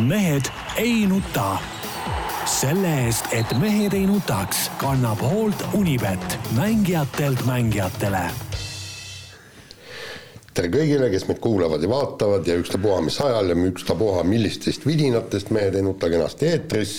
mehed ei nuta. selle eest, et mehed ei nutaks, kannab hoolt Unibet, mängijatelt mängijatele tere kõigile, kes meid kuulavad ja vaatavad ja ükstapuha mis ajal ja ükstapuha millistest vidinatest Mehed ei nuta kenasti eetris.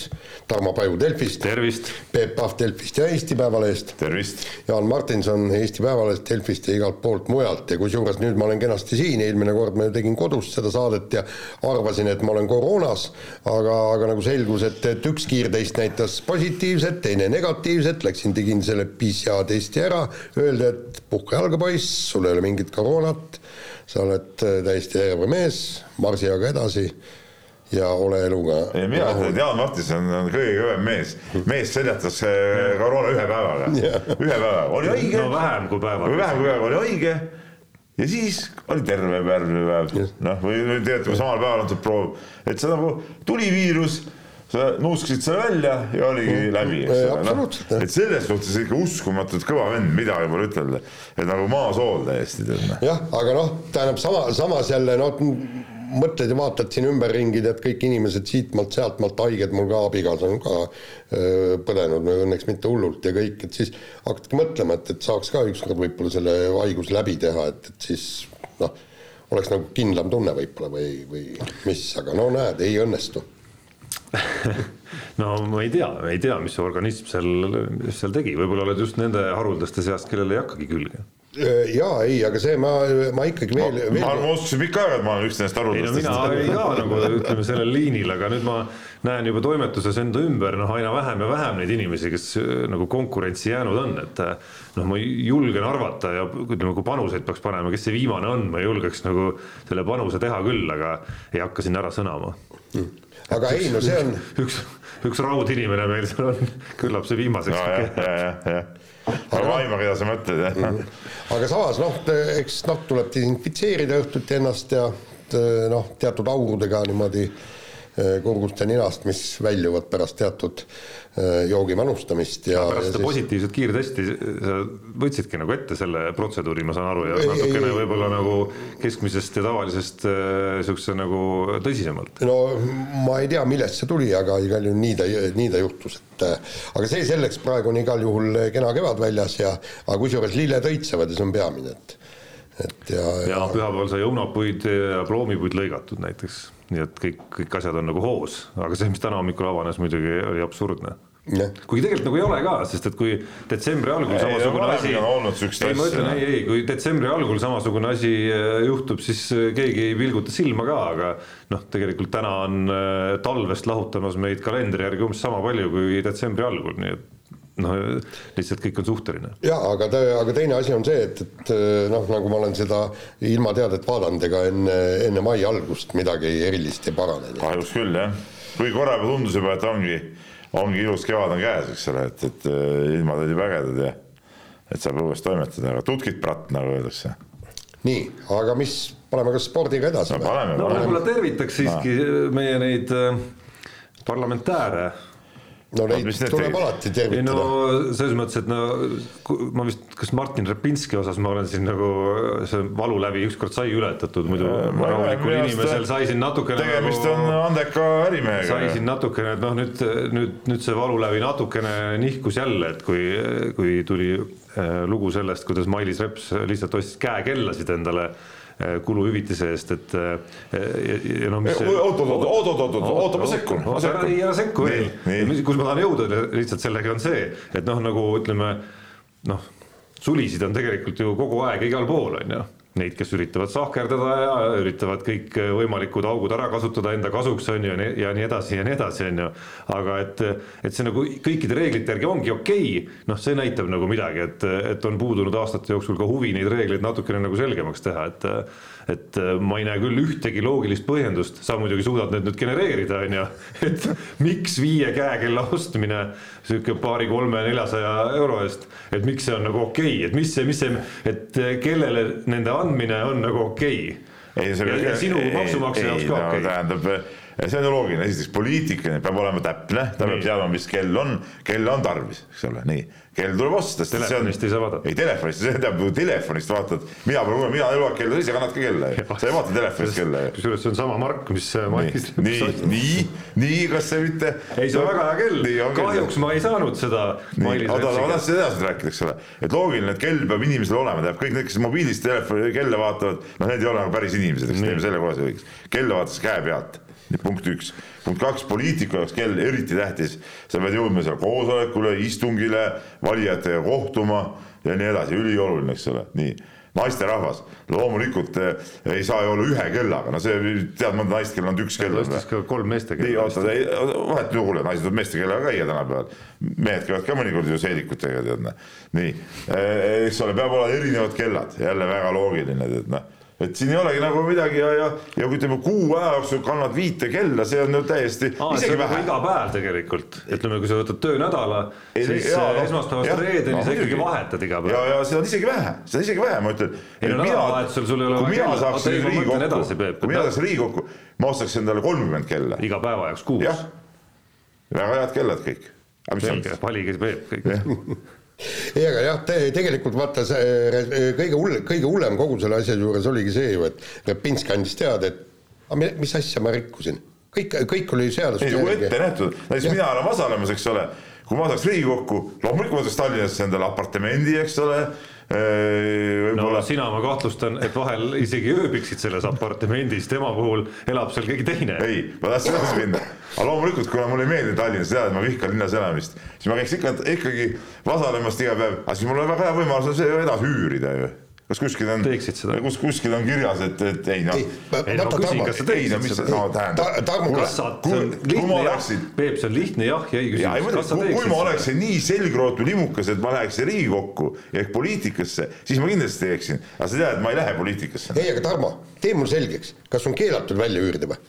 Tarmo Paju Delfist. tervist. Peep Pahv Delfist ja Eesti Päevalehest. tervist. Jaan Martinson Eesti Päevalehest, Delfist ja igalt poolt mujalt ja kusjuures nüüd ma olen kenasti siin, eelmine kord ma tegin kodus seda saadet ja arvasin, et ma olen koroonas, aga, aga nagu selgus, et, et üks kiirtest näitas positiivset, teine negatiivset, läksin tegin selle PCR testi ära, öeldi, et puhka jalga, poiss, sul ei ole mingit koroonat sa oled äh, täiesti terve mees, marsi aga edasi ja ole eluga. ei, mina ütlen, et Jaan Martinson on kõige kõvem mees. mees seljatas äh, koroona ühe päevaga, ühe päevaga, oli haige. no vähem kui päevaga. vähem kui päevaga, oli haige ja siis oli terve järgmine päev, noh, või tegelikult samal päeval antud proov, et see nagu tuli viirus sa nuuskasid selle välja ja oligi mm. läbi, eks ole, noh. et selles suhtes ikka uskumatult kõva vend, midagi pole ütelda. et nagu maasool täiesti. Noh. jah, aga noh, tähendab sama, samas jälle noh, mõtled ja vaatad siin ümberringi, tead kõik inimesed siitmaalt-sealtmaalt haiged, mul ka abikaasa on ka öö, põdenud, õnneks mitte hullult ja kõik, et siis hakkadki mõtlema, et, et saaks ka ükskord võib-olla selle haiguse läbi teha, et, et siis noh, oleks nagu kindlam tunne võib-olla või, või mis, aga no näed, ei õnnestu no ma ei tea, ei tea, mis see organism seal, seal tegi, võib-olla oled just nende haruldaste seast, kellel ei hakkagi külge. Jaa, ei, aga see ma, ma ikkagi veel, ma, ma uskusin pikka aega, et ma olen üks nendest no mina ka nagu ütleme sellel liinil, aga nüüd ma näen juba toimetuses enda ümber noh, aina vähem ja vähem neid inimesi, kes nagu konkurentsi jäänud on, et noh, ma julgen arvata ja ütleme, kui panuseid peaks panema, kes see viimane on, ma julgeks nagu selle panuse teha küll, aga ei hakka sinna ära sõnama. Mm aga ei, no see on. üks, üks raudinimene meil seal on, küllap see viimaseks no,. jah, jah, jah, aga ma aiman, keda sa mõtled, jah mm. -hmm. aga samas noh, eks noh, tuleb desinfitseerida õhtuti ennast ja noh, teatud aurudega niimoodi Eh, kurgust ja ninast, mis väljuvad pärast teatud eh, joogi manustamist ja. pärast seda siis... positiivset kiirtesti sa võtsidki nagu ette selle protseduuri, ma saan aru, ja natukene võib-olla nagu keskmisest ja tavalisest eh, siukse nagu tõsisemalt. no ma ei tea, millest see tuli, aga igal juhul nii ta, nii ta juhtus, et aga see selleks, praegu on igal juhul kena kevad väljas ja, aga kusjuures lilled õitsevad ja see on peamine, et et ja, ja. ja pühapäeval sai õunapuid ja ploomipuid lõigatud näiteks, nii et kõik, kõik asjad on nagu hoos, aga see, mis täna hommikul avanes, muidugi oli absurdne. kuigi tegelikult nagu ei ole ka, sest et kui detsembri algul ei, samasugune asi. ei, ma ütlen ei, ei, kui detsembri algul samasugune asi äh, juhtub, siis äh, keegi ei pilguta silma ka, aga noh, tegelikult täna on äh, talvest lahutamas meid kalendri järgi umbes sama palju kui detsembri algul, nii et noh, lihtsalt kõik on suhteline. ja aga, aga teine asi on see, et, et noh, nagu ma olen seda ilmateadet vaadanud, ega enne, enne mai algust midagi erilist ei parane. kahjuks küll jah, kuigi korra juba tundus juba, et ongi, ongi ilus kevad on käes, eks ole, et, et ilmad olid vägedad ja et saab õues toimetada, aga tutkit pratt, nagu öeldakse. nii, aga mis, paneme kas spordiga edasi no, või? no võib-olla tervitaks siiski no. meie neid äh, parlamentääre no neid tuleb alati tervitada. no selles mõttes, et no ma vist, kas Martin Repinski osas ma olen siin nagu see valulävi ükskord sai ületatud, muidu rahulikul inimesel sai siin natukene. tegemist nagu, on andeka ärimehega. sai siin natukene, et noh, nüüd, nüüd, nüüd see valulävi natukene nihkus jälle, et kui, kui tuli äh, lugu sellest, kuidas Mailis Reps lihtsalt ostis käekellasid endale Äh, kuluhüvitise eest, et äh, ja, no mis. oot, oot, oot, oot, oot, oot, oota, ma sekkun. ära sekku veel, kus ma tahan jõuda lihtsalt sellega on see, et noh, nagu ütleme noh, sulisid on tegelikult ju kogu aeg igal pool on ju neid, kes üritavad sahkerdada ja üritavad kõik võimalikud augud ära kasutada enda kasuks, on ju, ja nii edasi ja nii edasi, on ju. aga et, et see nagu kõikide reeglite järgi ongi okei okay., noh, see näitab nagu midagi, et, et on puudunud aastate jooksul ka huvi neid reegleid natukene nagu selgemaks teha, et et ma ei näe küll ühtegi loogilist põhjendust, sa muidugi suudad need nüüd genereerida, on ju, et miks viie käekella ostmine sihuke paari-kolme-neljasaja euro eest, et miks see on nagu okei? Okay., et mis see, mis see, et kellele nende andmine on nagu okei? Okay. ei, see ja, ja sinu maksumaksja jaoks ka okei. okay.. tähendab, ja see on ju loogiline, esiteks poliitika peab olema täpne, ta peab teadma, mis kell on, kelle on tarvis, eks ole, nii kell tuleb osta, sest telefonist ei saa vaadata. ei telefonist, see tähendab, telefonist vaatad, mina pole, mina eluaeg kella, sa ise kannad ka kella ju, sa ei vaata telefonist kella ju. kusjuures see on sama mark, mis Maikis. nii, nii, nii, kas see mitte. ei, see on väga hea kell, kahjuks ma ei saanud seda. oota, ma tahtsin edasi rääkida, eks ole, et loogiline, et kell peab inimesel olema, tähendab kõik need, kes mobiilist telefoni kella vaatavad, noh, need ei ole nagu päris inimesed, eks teeme selle kohe selgeks. kella vaadatakse käe pealt punkt üks. punkt kaks, poliitiku jaoks kell eriti tähtis, sa pead jõudma seal koosolekule, istungile, valijatega kohtuma ja nii edasi, ülioluline, eks ole, nii naisterahvas, loomulikult eh, ei saa ju olla ühe kellaga, no see, tead mõnda naist, kellel on üks kell. Eestis ka kolm meeste kella. nii, oota, vahet ei kuule, naised võivad meeste kellaga käia tänapäeval. mehed käivad ka mõnikord ju seelikutega, tead noh. nii, eh, eks ole, peab olema erinevad kellad, jälle väga loogiline, tead noh et siin ei olegi nagu midagi ja, ja, ja kui ütleme kuu aja jooksul kannad viite kella, see on ju täiesti. isegi vähe. iga päev tegelikult, ütleme, kui sa võtad töönädala, siis jaa, no, esmaspäevast reedeni no, sa ikkagi vahetad iga päev. ja, ja seda on isegi vähe, seda on isegi vähe, ma ütlen. ei no nädalavahetusel sul ei ole vaja kella. saaksin Riigikokku, kui mina saaksin Riigikokku, ma ostaks endale kolmkümmend kella. iga päeva jaoks kuus. jah, väga head kellad kõik. valige Peep kõik ei, aga jah te,, tegelikult vaata see kõige hull, kõige hullem kogu selle asja juures oligi see ju, et Repinski andis teada, et aga mis asja ma rikkusin, kõik, kõik oli seaduste järgi. ette nähtud, näiteks mina olen osalemas, eks ole, kui ma saaks Riigikokku, loomulikult ma saaks Tallinnasse endale apartamendi, eks ole no sina, ma kahtlustan, et vahel isegi ööbiksid selles apartamendis, tema puhul elab seal keegi teine. ei, ma tahtsin edasi minna, aga loomulikult, kuna mulle ei meeldi Tallinnas, tead, et ma vihkan linnas elamist, siis ma käiks ikka ikkagi vasalemast iga päev, aga siis mul on väga hea võimalus on see edasi üürida ju kas kuskil on, kus kuskil on kirjas, et, et ei noh. ei no küsin, kas sa teeksid seda? no tähendab. kas sa, see on lihtne jah, Peep, see on lihtne jah ja ei küsimus, kui ma oleksin nii selgrootu limukas, et ma läheksin Riigikokku ehk poliitikasse, siis ma kindlasti teeksin, aga sa tead, et ma ei lähe poliitikasse. ei, aga Tarmo, tee mulle selgeks, kas on keelatud välja üürida või?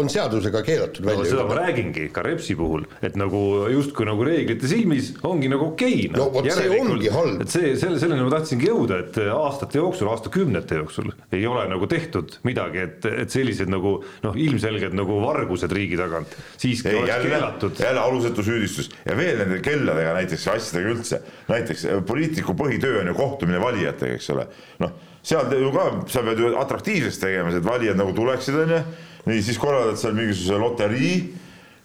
on seadusega keelatud välja no, üürida? seda ma räägingi ka Repsi puhul, et nagu justkui nagu reeglite silmis ongi nagu okei okay, no.. no vot see ongi halb. et see, selle, selleni ma tahtsingi jõuda, et aasta aastate jooksul, aastakümnete jooksul ei ole nagu tehtud midagi, et, et sellised nagu noh, ilmselged nagu vargused riigi tagant siiski ei, oleks jälle, keelatud. jälle alusetu süüdistus ja veel nende kelladega näiteks, asjadega üldse, näiteks poliitiku põhitöö on ju kohtumine valijatega, eks ole, noh, seal ju ka, sa pead ju atraktiivseks tegema, et valijad nagu tuleksid, on ju, nii, siis korraldad seal mingisuguse loterii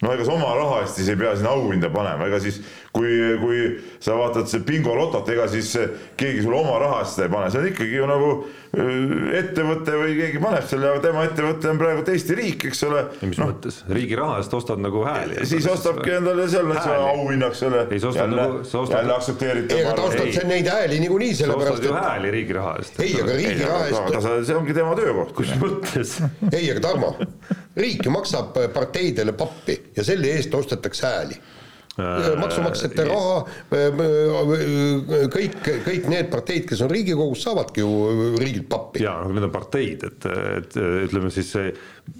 no ega sa oma raha eest siis ei pea sinna auhinda panema, ega siis kui, kui sa vaatad see bingolotot, ega siis keegi sulle oma raha eest seda ei pane, see on ikkagi ju nagu äh, ettevõte või keegi paneb selle, aga tema ettevõte on praegu Eesti riik, eks ole. mis no, mõttes, riigi raha eest ostad nagu hääli? siis ostabki endale seal auhinnaks selle. ei, sa ostad nagu, sa ostad. jälle aktsepteeritav. ei, aga ta ostab ei, neid hääli niikuinii sellepärast. sa ostad ju hääli riigi raha eest. ei, aga riigi raha eest. see ongi tema töökoht. kus mõttes? ei, aga Tarmo riik ju maksab parteidele pappi ja selle eest ostetakse hääli äh, maksumaksjate raha, äh, äh, kõik, kõik need parteid, kes on Riigikogus, saavadki ju riigilt pappi. jaa, aga need on parteid, et, et ütleme siis see,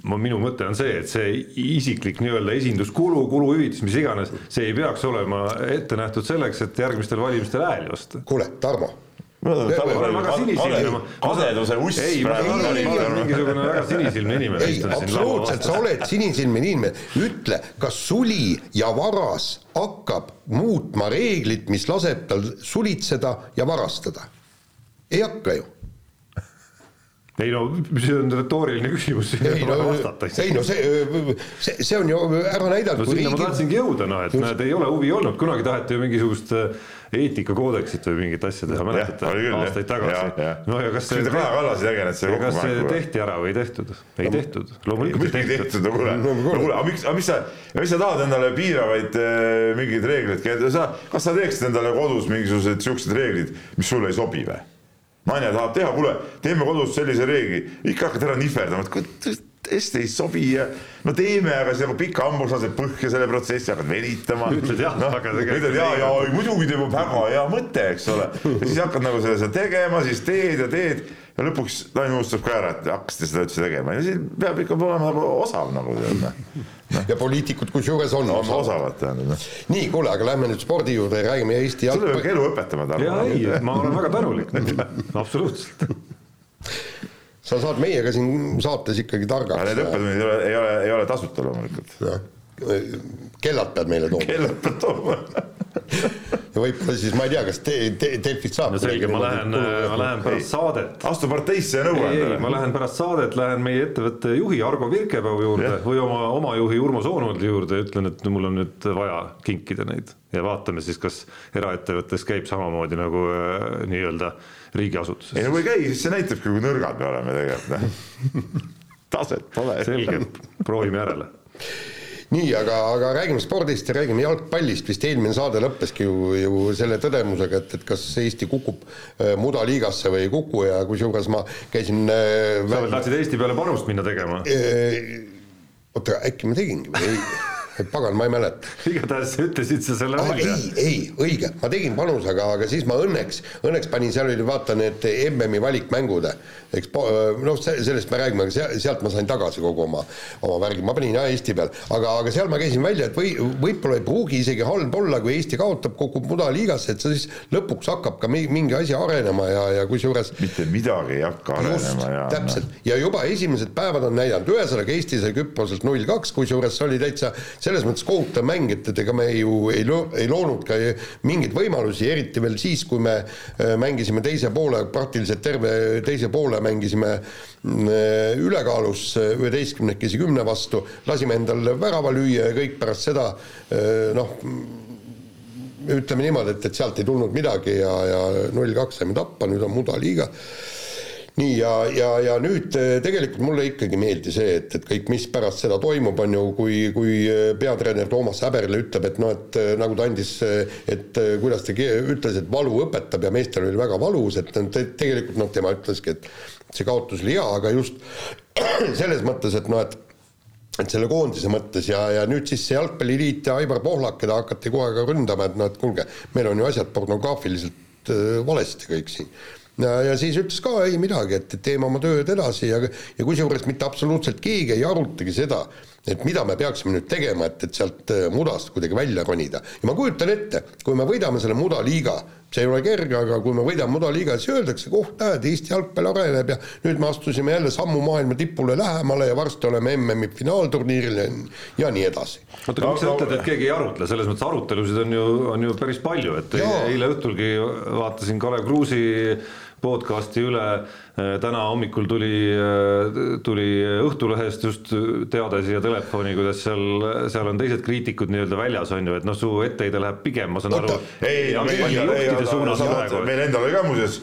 minu mõte on see, et see isiklik nii-öelda esinduskulu, kuluhüvitis, mis iganes, see ei peaks olema ette nähtud selleks, et järgmistel valimistel hääli osta. kuule, Tarmo kadeduse uss. ei, ma saan aru, ma olen mingisugune väga sinisilmne inimene. ei, absoluutselt, sa oled sinisilmne inimene. ütle, kas suli ja varas hakkab muutma reeglit, mis laseb tal sulitseda ja varastada? ei hakka ju ei no see on retooriline küsimus, ei no, ei no see, see, see on ju ära näidanud no sinna riigi... ma tahtsingi jõuda, noh et näed, ei ole huvi olnud, kunagi taheti ju mingisugust äh, eetikakoodeksit või mingit asja teha, mäletate, aastaid tagasi. no ja kas see Kaja Kallas ei tegelenud selle kas see tehti ära või ei tehtud? ei tehtud, loomulikult ei tehtud. no kuule, no kuule, aga miks, aga mis sa, mis sa tahad endale piiravaid äh, mingeid reegleid, sa, kas sa teeksid endale kodus mingisugused siuksed reeglid, mis sulle ei sobi või? naine tahab teha, kuule, teeme kodus sellise reegli, ikka hakkad ära nihverdama, et hästi ei sobi ja no teeme, aga siis nagu pika hambu lased põhja selle protsessi, hakkad venitama. ütled jah no,, aga tegelikult. ütled ja, ja muidugi teeb väga hea mõte, eks ole. ja siis hakkad nagu seda, seda tegema, siis teed ja teed ja lõpuks naine unustab ka ära, et hakkasite seda üldse tegema ja siis peab ikka olema nagu osav nagu tead noh. ja poliitikud kusjuures on, on osavad tähendab noh. nii, kuule, aga lähme nüüd spordi juurde ja räägime Eesti jalgpalli. sulle peab elu õpetama. ja ei, ma olen väga tänulik absoluutselt sa saad meiega siin saates ikkagi targaks need õppetunnid ei ole, ei ole, ei ole tasuta loomulikult. Kellad pead meile tooma kellelt pead tooma? ja võib-olla siis ma ei tea, kas te, te, Delfist saab no selge, ma lähen, ma lähen pärast saadet astu parteisse ja nõua ei, ei, ma endale. lähen pärast saadet, lähen meie ettevõtte juhi Argo Virkepäu juurde Jah. või oma, oma juhi Urmo Soonvaldi juurde ja ütlen, et mul on nüüd vaja kinkida neid ja vaatame siis, kas eraettevõttes käib samamoodi nagu äh, nii-öelda ei riigiasutuses. no kui ei käi, siis see näitabki, kui nõrgad me oleme tegelikult, noh. taset pole. selge, proovime järele. nii, aga, aga räägime spordist ja räägime jalgpallist, vist eelmine saade lõppeski ju, ju selle tõdemusega, et, et kas Eesti kukub äh, mudaliigasse või ei kuku ja kusjuures ma käisin äh, sa veel tahtsid Eesti peale panust minna tegema? äh, oota, äkki ma tegingi või ei? pagan, ma ei mäleta. igatahes ütlesid sa selle Ah, välja. ei, ei, õige, ma tegin panuse, aga, aga siis ma õnneks, õnneks panin, seal oli vaata need MM-i valikmängud, eks noh, sellest me räägime, aga sea- sealt ma sain tagasi kogu oma, oma värgi, ma panin jah Eesti peal, aga, aga seal ma käisin välja, et või võib-olla ei pruugi isegi halb olla, kui Eesti kaotab, kukub mudaliigasse, et siis lõpuks hakkab ka mi- mingi asi arenema ja, ja kusjuures mitte midagi ei hakka arenema ja. täpselt ja juba esimesed päevad on näidanud, ühesõnaga Eesti sai Küproselt null kaks, kusjuures see oli täitsa selles mõttes kohutav mäng, et, et ega me ju ei loo-, ei loonud ka mingeid võimalusi, eriti veel siis, kui me äh, mängisime teise poole, praktiliselt terve teise poole mängisime mm, ülekaalus äh, üheteistkümnekesi kümne vastu, lasime endal värava lüüa ja kõik pärast seda äh, noh, ütleme niimoodi, et, et sealt ei tulnud midagi ja, ja null kaks saime tappa, nüüd on mudaliiga nii ja, ja, ja nüüd eh, tegelikult mulle ikkagi ei meeldi see, et, et kõik, mis pärast seda toimub, on ju, kui, kui eh, peatreener Toomas Häberle ütleb, et noh, et eh, nagu ta andis, et kuidas ta ütles, et valu õpetab ja meestel oli väga valus, et te, tegelikult noh, tema ütleski, et see kaotus oli hea, aga just selles mõttes, et noh, et et selle koondise mõttes ja, ja nüüd siis see jalgpalliliit ja Aivar Pohlak, keda hakati kohe ka ründama, et noh, et kuulge, meil on ju asjad pornograafiliselt valesti kõik siin ja, siis ütles ka ei midagi, et et teeme oma tööd edasi ja, ja kusjuures mitte absoluutselt keegi ei arutagi seda, et mida me peaksime nüüd tegema, et, et sealt äh, mudast kuidagi välja ronida. ja ma kujutan ette, kui me võidame selle mudaliiga, see ei ole kerge, aga kui me võidame mudaliiga, siis öeldakse, oh näed, Eesti jalgpall areneb ja nüüd me astusime jälle sammu maailma tipule lähemale ja varsti oleme MM-i finaalturniiril ja, ja nii edasi. oota, aga miks sa ütled, et keegi ei arutle, selles mõttes arutelusid on ju, on ju päris palju, et Jaa. eile õhtulgi vaatasin Kalev Kruusi podcast'i üle, täna hommikul tuli, tuli Õhtulehest just teade siia telefoni, kuidas seal, seal on teised kriitikud nii-öelda väljas on ju, et noh, su etteheide läheb pigem, ma saan aru Oota,, ei, meil, ei, praegu. meil endal oli ka muuseas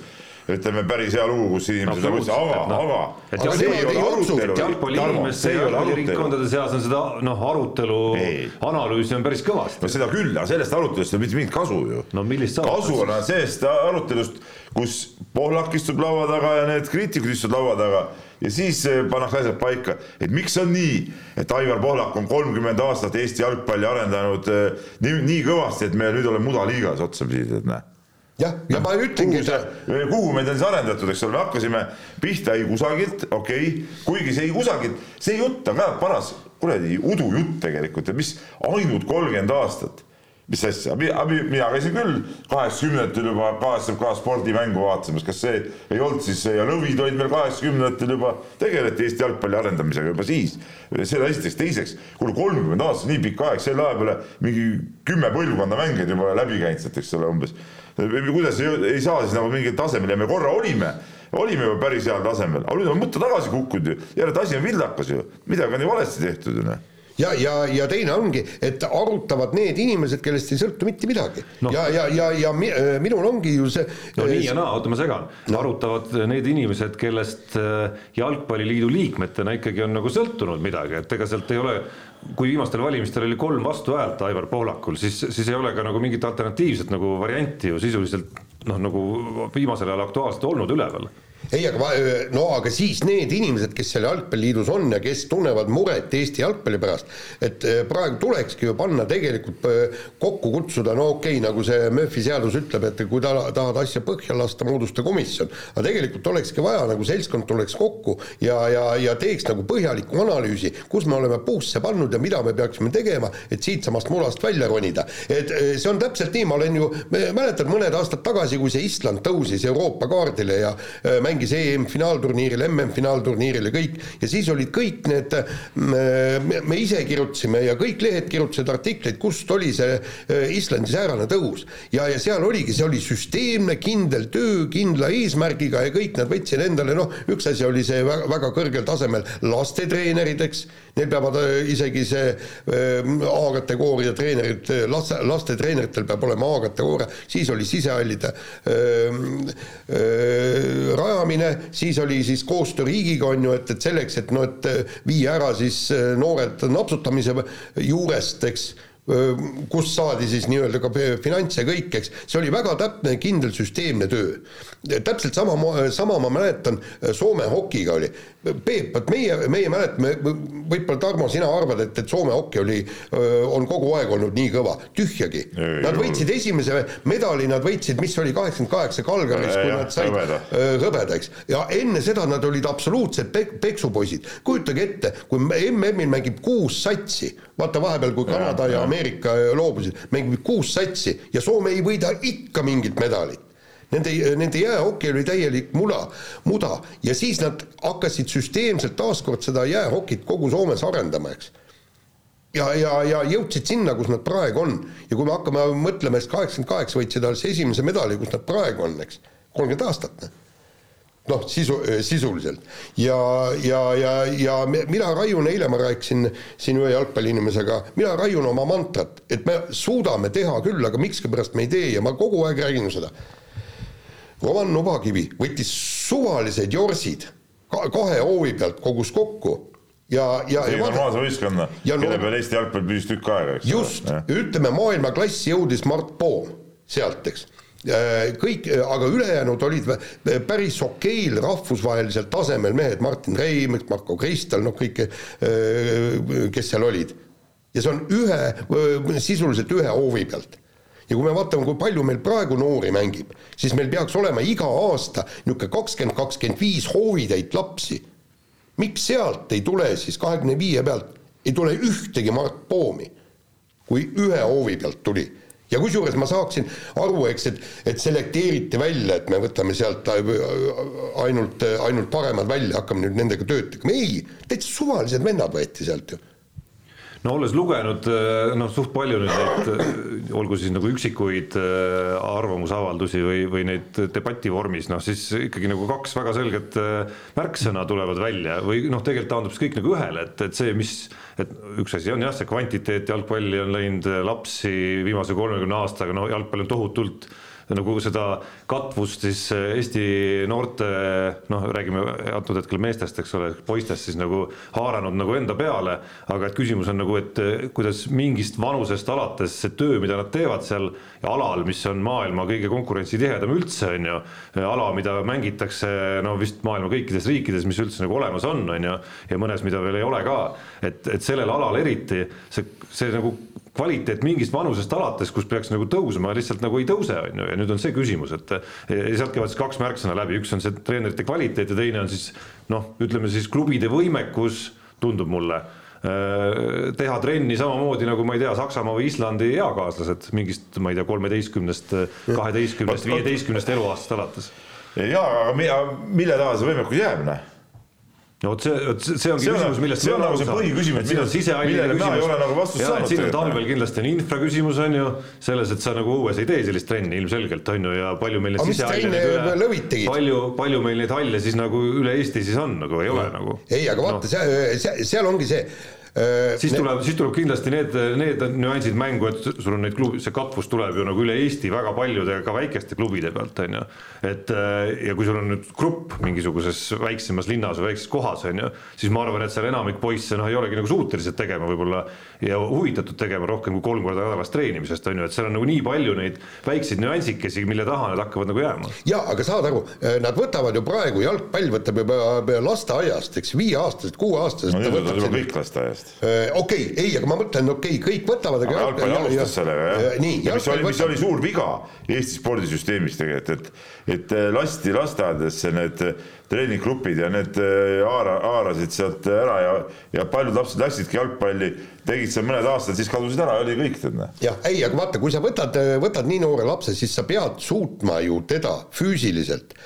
ütleme päris hea lugu, kus inimesed nagu ütlesid, aga, Absoluutselt, aga et Aga see ei ole arutelu, jalgpalliinimeste ja jalgpalliringkondade seas on seda noh, arutelu Ei., analüüsi on päris kõvasti. No. seda küll, aga sellest arutelust ei ole mitte mingit kasu ju. no millist sa kasu on sellest arutelust, kus Pohlak istub laua taga ja need kriitikud istuvad laua taga ja siis eh, pannakse asjad paika, et miks on nii, et Aivar Pohlak on kolmkümmend aastat Eesti jalgpalli arendanud eh, nii, nii kõvasti, et me nüüd oleme mudaliigas otsapidi, et näe jah, ja ma ütlengi see, kuhu meid on siis arendatud, eks ole, me hakkasime pihta ei kusagilt, okei okay., kuigi see ei kusagilt, see jutt on ka paras kuradi udujutt tegelikult ja mis ainult kolmkümmend aastat, mis asja, mina käisin küll kaheksakümnendatel juba KSFK spordimängu vaatamas, kas see ei olnud siis ja lõvid olid meil kaheksakümnendatel juba, tegeleti Eesti jalgpalli arendamisega juba siis. seda esiteks, teiseks, kuule kolmkümmend aastat, nii pikk aeg, selle aja peale mingi kümme põlvkonda mängijaid juba läbi käinud sealt, eks ole, umbes kuidas ei, ei saa siis nagu mingil tasemel ja me korra olime, olime ju päris heal tasemel, aga nüüd on mõte tagasi kukkunud ju, et asi on vildakas ju, midagi on ju valesti tehtud ju noh. Ja, ja, ja teine ongi, et arutavad need inimesed, kellest ei sõltu mitte midagi. No. Ja, ja, ja, ja äh, minul ongi ju see no nii ja naa, oota ma segan. No., arutavad need inimesed, kellest äh, Jalgpalliliidu liikmetena ikkagi on nagu sõltunud midagi, et ega sealt ei ole kui viimastel valimistel oli kolm vastuhäält Aivar Pohlakul, siis, siis ei ole ka nagu mingit alternatiivset nagu varianti ju sisuliselt noh, nagu viimasel ajal aktuaalselt olnud üleval ei, aga no aga siis need inimesed, kes seal jalgpalliliidus on ja kes tunnevad muret Eesti jalgpalli pärast, et eh, praegu tulekski ju panna tegelikult eh, kokku kutsuda, no okei okay,, nagu see Murphy seadus ütleb, et kui ta tahad asja põhja lasta, moodusta komisjon, aga tegelikult olekski vaja nagu seltskond tuleks kokku ja, ja, ja teeks nagu põhjaliku analüüsi, kus me oleme puusse pannud ja mida me peaksime tegema, et siitsamast murast välja ronida. et eh, see on täpselt nii, ma olen ju, mäletad mõned aastad tagasi, kui see Island tõusis Euroopa kaardile ja mängis mängis EM-finaalturniiril, MM-finaalturniiril ja kõik, ja siis olid kõik need, me, ise kirjutasime ja kõik lehed kirjutasid artikleid, kust oli see Islandi säärane tõus. ja, ja seal oligi, see oli süsteemne, kindel töö, kindla eesmärgiga ja kõik nad võtsid endale, noh, üks asi oli see väga, väga kõrgel tasemel lastetreenerid, eks, neil peavad isegi see A-kategooria treenerid, laste, lastetreeneritel peab olema A-kategooria, siis oli sisehallide rajamine, siis oli siis koostöö riigiga, on ju, et, et selleks, et noh, et viia ära siis noored napsutamise juurest, eks kust saadi siis nii-öelda ka finantse kõik, eks, see oli väga täpne, kindel, süsteemne töö. täpselt sama, sama ma mäletan, Soome hokiga oli. Peep, vot meie, meie mäletame, võib-olla Tarmo, sina arvad, et, et Soome hoki oli, on kogu aeg olnud nii kõva, tühjagi. Nad võitsid esimese medali, nad võitsid, mis oli kaheksakümmend kaheksa Kalgaris, kui nad said hõbeda, hõbeda, eks. ja enne seda nad olid absoluutsed pe peksupoisid. kujutage ette, kui MM-il mängib kuus satsi, vaata vahepeal, kui Kanada ja, ja Ameerika loobusid, mängib kuus satsi ja Soome ei võida ikka mingit medalit. Nende, nende jäähoki oli täielik mula, muda ja siis nad hakkasid süsteemselt taaskord seda jäähokit kogu Soomes arendama, eks. ja, ja, ja jõudsid sinna, kus nad praegu on. Ja kui me hakkame mõtlema, et kaheksakümmend kaheksa võitsid alles esimese medali, kus nad praegu on, eks, kolmkümmend aastat, noh noh, sisu, sisuliselt. ja, ja, ja, ja mina raiun, eile ma rääkisin siin ühe jalgpalliinimesega, mina raiun oma mantrat, et me suudame teha küll, aga miskipärast me ei tee ja ma kogu aeg räägin seda Roman Nubakivi võttis suvalised jorsid kahe hoovi pealt, kogus kokku ja, ja. tegi normaalse võistkonna, kelle no, peal Eesti jalgpall püsis tükk aega, eks. just, ütleme maailmaklassi jõudis Mart Poom sealt, eks äh, kõik, aga ülejäänud olid päris okeil rahvusvahelisel tasemel mehed, Martin Reim, Marko Kristal, noh, kõik, äh, kes seal olid. ja see on ühe, sisuliselt ühe hoovi pealt ja kui me vaatame, kui palju meil praegu noori mängib, siis meil peaks olema iga aasta niisugune kakskümmend, kakskümmend viis hoovitäit lapsi. miks sealt ei tule siis kahekümne viie pealt, ei tule ühtegi Mart Poomi, kui ühe hoovi pealt tuli ja kusjuures ma saaksin aru, eks, et, et selekteeriti välja, et me võtame sealt ainult, ainult paremad välja, hakkame nüüd nendega tööd tegema, ei, täitsa suvalised vennad võeti sealt ju no olles lugenud eh, noh, suht palju nüüd neid, eh, olgu siis nagu üksikuid eh, arvamusavaldusi või, või neid debati vormis, noh siis ikkagi nagu kaks väga selget märksõna tulevad välja või noh, tegelikult taandub see kõik nagu ühele, et, et see, mis, et üks asi on jah, see kvantiteet, jalgpalli on läinud lapsi viimase kolmekümne aastaga, no jalgpall on tohutult nagu seda katvust siis eh, Eesti noorte noh, räägime antud hetkel meestest, eks ole, poistest siis nagu haaranud nagu enda peale, aga et küsimus on nagu, et eh, kuidas mingist vanusest alates see töö, mida nad teevad seal alal, mis on maailma kõige konkurentsitihedam üldse, on ju, ala, mida mängitakse no vist maailma kõikides riikides, mis üldse nagu olemas on, on ju, ja mõnes, mida veel ei ole ka, et, et sellel alal eriti see, see nagu kvaliteet mingist vanusest alates, kus peaks nagu tõusma, lihtsalt nagu ei tõuse, on ju, ja nüüd on see küsimus, et sealt käivad siis kaks märksõna läbi, üks on see treenerite kvaliteet ja teine on siis noh, ütleme siis klubide võimekus, tundub mulle äh, teha trenni samamoodi nagu ma ei tea, Saksamaa või Islandi eakaaslased mingist, ma ei tea, kolmeteistkümnest, kaheteistkümnest, viieteistkümnest eluaastast alates. jaa, aga mille taha see võimekus jääb, noh? No vot see, see ongi see on, küsimus, millest see on nagu see põhiküsimus, millele, millele mina ei ole nagu vastust saanud. siin on talvel kindlasti on infra küsimus on ju, selles, et sa nagu õues ei tee sellist trenni ilmselgelt on ju ja palju meil neid sisehalle üle, palju, palju meil neid halle siis nagu üle Eesti siis on nagu, ei ole nagu. ei, aga vaata no., seal, seal ongi see Äh, siis tuleb, siis tuleb kindlasti need, need nüansid mängu, et sul on neid klubi, see katvus tuleb ju nagu üle Eesti väga paljude ka väikeste klubide pealt, on ju. et äh, ja kui sul on nüüd grupp mingisuguses väiksemas linnas või väikses kohas, on ju, siis ma arvan, et seal enamik poisse noh, ei olegi nagu suutelised tegema võib-olla ja huvitatud tegema rohkem kui kolm korda nädalas treenimisest, on ju, et seal on nagu nii palju neid väikseid nüansikesi, mille taha need hakkavad nagu jääma. ja aga saad aru, äh, nad võtavad ju praegu, jalgpall võtab juba lasteaiast, eks, viieaastased, kuueaastased no,. kõik lasteaiast sellest. Äh, okei okay,, ei, aga ma mõtlen, okei okay,, kõik võtavad. aga jalgpall alustas sellega jah. Äh, nii. mis oli, mis oli suur viga Eesti spordisüsteemis tegelikult, et, et äh, lasti lasteaedadesse need treeninggrupid ja need haara, haarasid sealt ära ja, ja paljud lapsed läksidki jalgpalli, tegid seal mõned aastad, siis kadusid ära, oli kõik tead noh. jah, ei, aga vaata, kui sa võtad, võtad nii noore lapse, siis sa pead suutma ju teda füüsiliselt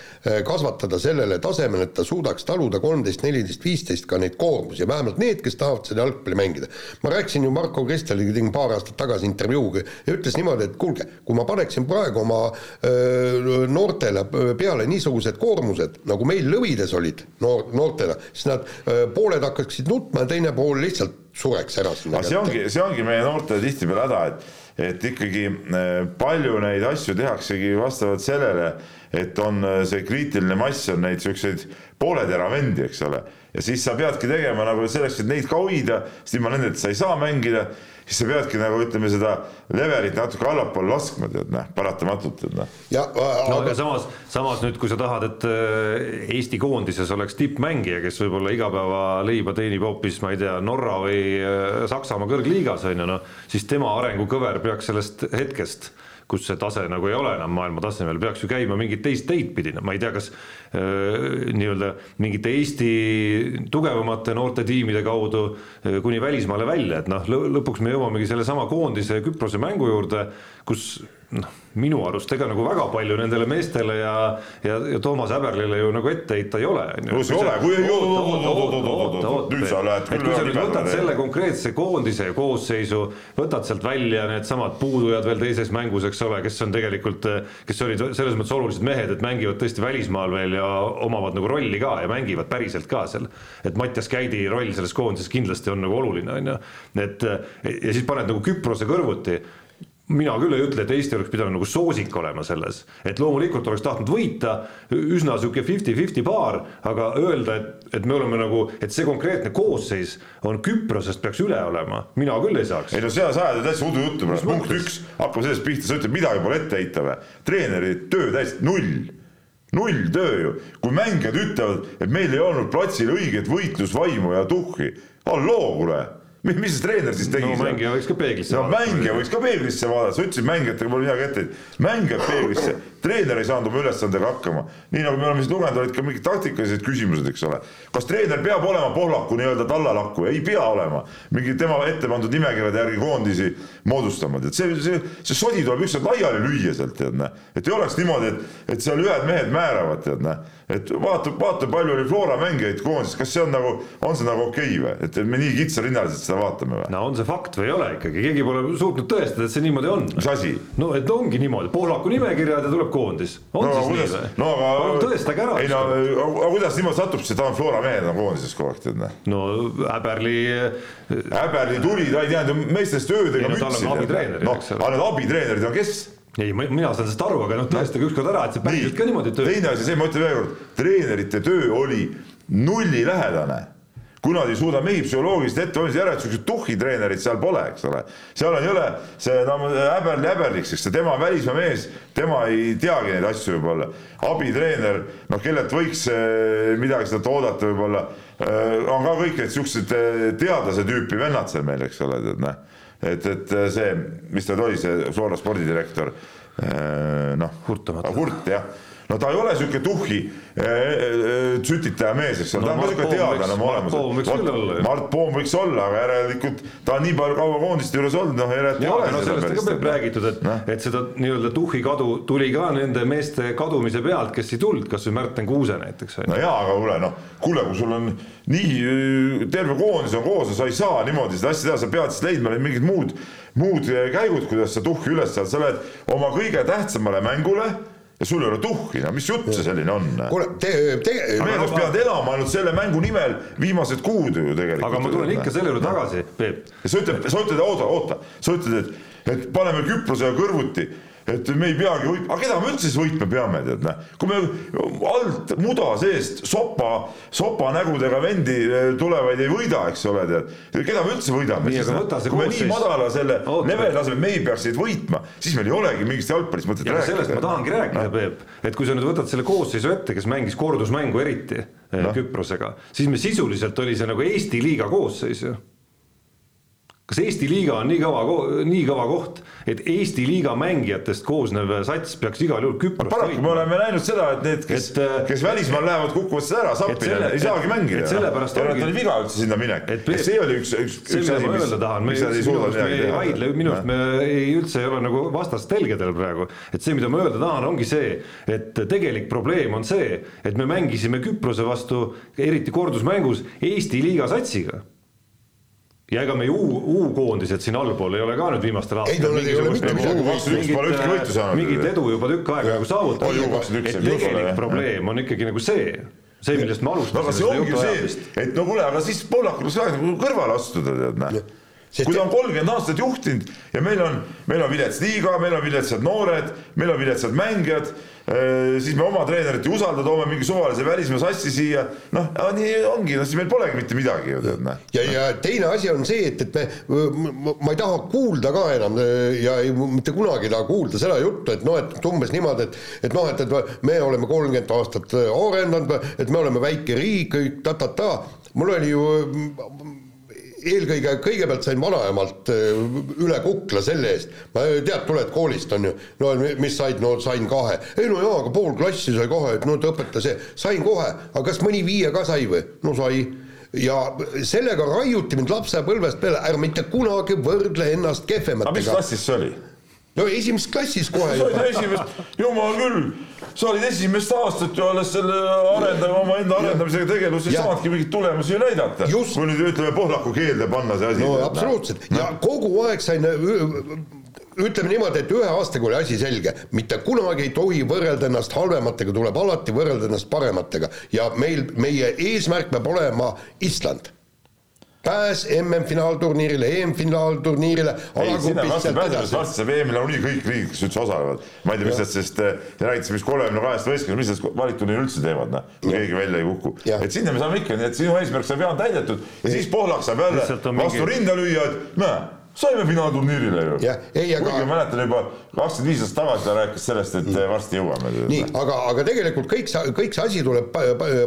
kasvatada sellele tasemele, et ta suudaks taluda kolmteist, neliteist, viisteist ka neid koormusi, vähemalt need, kes tahavad seda jalgpalli mängida. ma rääkisin ju Marko Kristjaniga, tegin paar aastat tagasi intervjuu ja ütles niimoodi, et kuulge, kui ma paneksin praegu oma öö, noortele peale niisugused koormused, nagu meil Lõvides olid noor, noortena, siis nad pooled hakkaksid nutma ja teine pool lihtsalt sureks ära sinna aga see ongi, see ongi meie noortele tihtipeale häda, et et ikkagi palju neid asju tehaksegi vastavalt sellele, et on see kriitiline mass, on neid siukseid pooletera vendi, eks ole. ja siis sa peadki tegema nagu selleks, et neid ka hoida, sest ilma nendeta sa ei saa mängida siis sa peadki nagu ütleme seda levelit natuke allapoole laskma, tead noh, paratamatult, tead noh. no aga samas, samas nüüd, kui sa tahad, et äh, Eesti koondises oleks tippmängija, kes võib-olla igapäevaleiba teenib hoopis, ma ei tea, Norra või äh, Saksamaa kõrgliigas on ju noh, siis tema arengukõver peaks sellest hetkest kus see tase nagu ei ole enam maailma tasemel, peaks ju käima mingit teist teid pidi, no ma ei tea, kas äh, nii-öelda mingite Eesti tugevamate noorte tiimide kaudu äh, kuni välismaale välja, et noh, lõpuks me jõuamegi sellesama koondise Küprose mängu juurde, kus noh, minu arust ega nagu väga palju nendele meestele ja, ja, ja Toomas Häberlile ju nagu ette heita ei ole. no see ei ole, kui ei oota-oota-oota-oota, nüüd sa lähed küll ühe nime võtad selle konkreetse koondise koosseisu, võtad sealt välja needsamad puudujad veel teises mängus, eks ole, kes on tegelikult, kes olid selles mõttes olulised mehed, et mängivad tõesti välismaal veel ja omavad nagu rolli ka ja mängivad päriselt ka seal. et Mattias Käidi roll selles koondises kindlasti on nagu oluline, on ju, et ja siis paned nagu Küprose kõrvuti mina küll ei ütle, et Eesti oleks pidanud nagu soosik olema selles, et loomulikult oleks tahtnud võita, üsna sihuke fifty-fifty paar, aga öelda, et, et me oleme nagu, et see konkreetne koosseis on Küprosest peaks üle olema, mina küll ei saaks. ei no seal sa ajad täitsa udujuttu praegu, punkt üks, hakkame sellest pihta, sa ütled midagi pole ette heita või, treeneri töö täiesti null. Null töö ju, kui mängijad ütlevad, et meil ei olnud platsil õiget võitlusvaimu ja tuhhi, halloo kuule mis, mis see treener siis tegi? no mängija võiks ka peeglisse no, vaadata. mängija võiks ka peeglisse vaadata, sa ütlesid mängijatega pole midagi ette, mängijad peeglisse, treener ei saanud oma ülesandega hakkama. nii nagu me oleme siin lugenud, olid ka mingid taktikalised küsimused, eks ole. kas treener peab olema Pohlaku nii-öelda tallalakku, ei pea olema. mingi tema ette pandud nimekirjade järgi koondisi moodustama, tead see, see, see sodi tuleb ükskord laiali lüüa sealt, tead näe. et ei oleks niimoodi, et, et seal ühed mehed määravad, tead näe. Et vaata, vaata, palju oli Flora mängijaid koondises, kas see on nagu, on see nagu okei okay või, et me nii kitsarinnaliselt seda vaatame või? no on see fakt või ei ole ikkagi, keegi pole suutnud tõestada, et see niimoodi on. mis asi? no et ongi niimoodi, Pohlaku nimekirjad ja tuleb koondis. on no, siis kuidas, nii või? no aga. tõestage ära. ei no, aga kuidas niimoodi satub, see ta on Flora mehed on koondises kogu aeg, tead näe. no Häberli. Häberli tuli, ta ei teadnud meestest öödega mütsi. noh, aga need abitreenerid on kes? Ei, mina saan sellest aru, aga noh, tõestage ükskord ära, et see päriselt ka niimoodi töötab. teine asi, see ma ütlen veel kord, treenerite töö oli nullilähedane kui nad ei suuda mehi psühholoogiliselt ette valmistada, järelikult siukseid tuhhitreenereid seal pole, eks ole. seal on jõle see no häberli häberliks, eks tema on välismaa mees, tema ei teagi neid asju võib-olla. abitreener, noh, kellelt võiks eh, midagi sealt oodata võib-olla, eh, on ka kõik need siuksed eh, teadlase tüüpi vennad seal meil, eks ole, tead noh. Et, et see, mis ta oli, see Flora spordidirektor, noh. Hurt, Hurt jah no ta ei ole sihuke tuhhi äh, äh, sütitaja mees, eks ole no,, ta on ka sihuke teadlane oma olemuselt. Mart Poom võiks olla, aga järelikult ta on nii palju kaua koondiste juures olnud, noh järelikult ei ole. no sellest on ka räägitud, et no., et seda nii-öelda tuhhi kadu tuli ka nende meeste kadumise pealt, kes ei tulnud, kasvõi Märten Kuuse näiteks. no jaa, aga kuule noh, kuule, kui sul on nii äh, terve koondis on koos ja sa ei saa niimoodi seda asja teha, sa pead siis leidma mingid muud, muud käigud, kuidas sa tuhhi üles saad, sa lähed oma kõige tähtsamale mängule ja sul ei ole tuhhi, no mis jutt see selline on? kuule, te, te. mehed oleks pidanud elama ainult selle mängu nimel viimased kuud ju tegelikult. aga ma tulen ikka selle juurde tagasi, Peep. ja sa ütled, sa ütled, oota, oota, sa ütled, et, et paneme Küprosega kõrvuti et me ei peagi võitma, aga keda me üldse siis võitma peame, tead näe. kui me alt muda seest sopa, sopa nägudega vendi eh, tulevaid ei võida, eks ole, tead. keda me üldse võidame nii, siis, kui me nii madala selle leveli laseme, me ei peaks neid võitma, siis meil ei olegi mingist jalgpallist mõtet rääkida. sellest ma tahangi rääkida Peep, et kui sa nüüd võtad selle koosseisu ette, kes mängis kordusmängu eriti eh, no. Küprosega, siis me sisuliselt oli see nagu Eesti liiga koosseis ju kas Eesti liiga on nii kõva, nii kõva koht, et Eesti liiga mängijatest koosnev sats peaks igal juhul Küprost paraku me oleme näinud seda, et need, kes, äh, kes välismaal lähevad, kukuvad seda ära, Zappinen ei saagi mängida. sellepärast ongi. oli viga üldse sinna minek. see oli üks, üks, üks asi, mis, miks nad ei suuda midagi teha. vaidle, minu arust me ei, üldse ei ole nagu vastast telgedel praegu, et see, mida ma öelda tahan, ongi see, et tegelik probleem on see, et me mängisime Küprose vastu, eriti kordusmängus, Eesti liiga satsiga ja ega meie U, U-koondised siin allpool ei ole ka nüüd viimastel aastatel mingit edu juba tükk aega nagu saavutanud, et tegelik probleem on ikkagi nagu see, see, millest me alustasime. no aga see ongi see, et no kuule, aga siis poolakul saab nagu kõrvale astuda, tead näe Sest kui ta on kolmkümmend aastat juhtinud ja meil on, meil on vilets liiga, meil on viletsad noored, meil on viletsad mängijad, äh, siis me oma treenerit ei usalda, toome mingi suvalise välismaa sassi siia, noh, nii ongi, no siis meil polegi mitte midagi ju tead näe. ja, ja teine asi on see, et, et me, ma ei taha kuulda ka enam ja ei, mitte kunagi ei taha kuulda seda juttu, et noh, et umbes niimoodi, et, et noh, et, et me oleme kolmkümmend aastat arendanud, et me oleme väike riik, kõik ta-ta-ta, mul oli ju eelkõige, kõigepealt sain vanaemalt äh, üle kukla selle eest, ma tead, tuled koolist, on ju, no mis said, no sain kahe, ei no jaa, aga pool klassi sai kahe, et no et õpeta see, sain kohe, aga kas mõni viie ka sai või? no sai. Ja sellega raiuti mind lapsepõlvest peale, ära mitte kunagi võrdle ennast kehvematega. aga mis klassis see oli? No esimeses klassis kohe. sa olid esimest, jumal küll, sa olid esimest aastat ju alles selle arendaja, omaenda arendamisega tegeluses ei saanudki mingeid tulemusi näidata. kui nüüd ütleme pohlaku keelde panna see asi. no absoluutselt no. ja kogu aeg sain ütleme niimoodi, et ühe aastaga oli asi selge, mitte kunagi ei tohi võrrelda ennast halvematega, tuleb alati võrrelda ennast parematega ja meil, meie eesmärk peab olema Island pääs MM-finaalturniirile, EM-finaalturniirile. varsti saab EM-ile nagunii kõik riigid, kes üldse osalevad. ma ei tea, mis nad sellest, te räägite vist kolmekümne kahest võistkonnast, mis nad valikturniiri üldse teevad, noh, kui keegi välja ei kuku. et sinna me saame ikka, nii et sinu eesmärk saab hea täidetud ja siis Pohlak saab jälle vastu mingi... rinda lüüa, et näe saime finaalturniirile ju. kuigi aga... mäletan juba kakskümmend viis aastat tagasi ta rääkis sellest, et mm. varsti jõuame. nii, aga, aga tegelikult kõik see, kõik see asi tuleb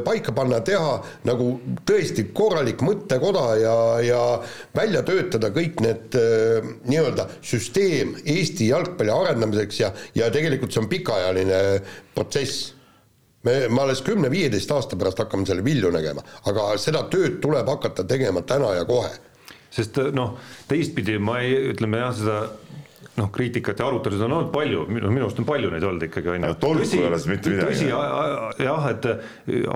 paika panna, teha nagu tõesti korralik mõttekoda ja, ja välja töötada kõik need äh, nii-öelda süsteem Eesti jalgpalli arendamiseks ja, ja tegelikult see on pikaajaline protsess me, me alles kümne-viieteist aasta pärast hakkame selle vilju nägema, aga seda tööd tuleb hakata tegema täna ja kohe sest noh, teistpidi ma ei, ütleme jah, seda noh, kriitikat ja arutelusid on olnud palju, minu, minu arust on palju neid olnud ikkagi on ju. tolku ei ole siis mitte midagi. tõsi jah, et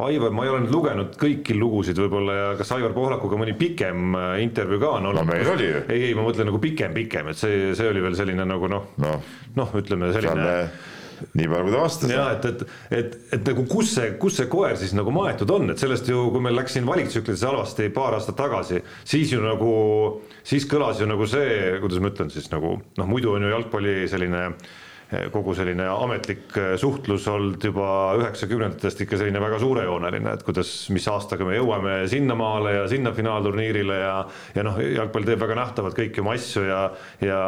Aivar, ma ei ole nüüd lugenud kõiki lugusid võib-olla ja kas Aivar Pohlakuga mõni pikem äh, intervjuu ka on olnud? no meil oli ju. ei, ei ma mõtlen nagu pikem, pikem, et see, see oli veel selline nagu noh, noh no, ütleme selline Saame nii palju, kui ta vastas. ja et, et, et, et nagu kus see, kus see koer siis nagu maetud on, et sellest ju, kui meil läks siin valiktsüklites halvasti paar aastat tagasi, siis ju nagu, siis kõlas ju nagu see, kuidas ma ütlen siis nagu noh, muidu on ju jalgpalli selline äh, kogu selline ametlik äh, suhtlus olnud juba üheksakümnendatest ikka selline väga suurejooneline, et kuidas, mis aastaga me jõuame sinnamaale ja sinna finaalturniirile ja ja noh, jalgpall teeb väga nähtavalt kõiki oma asju ja ja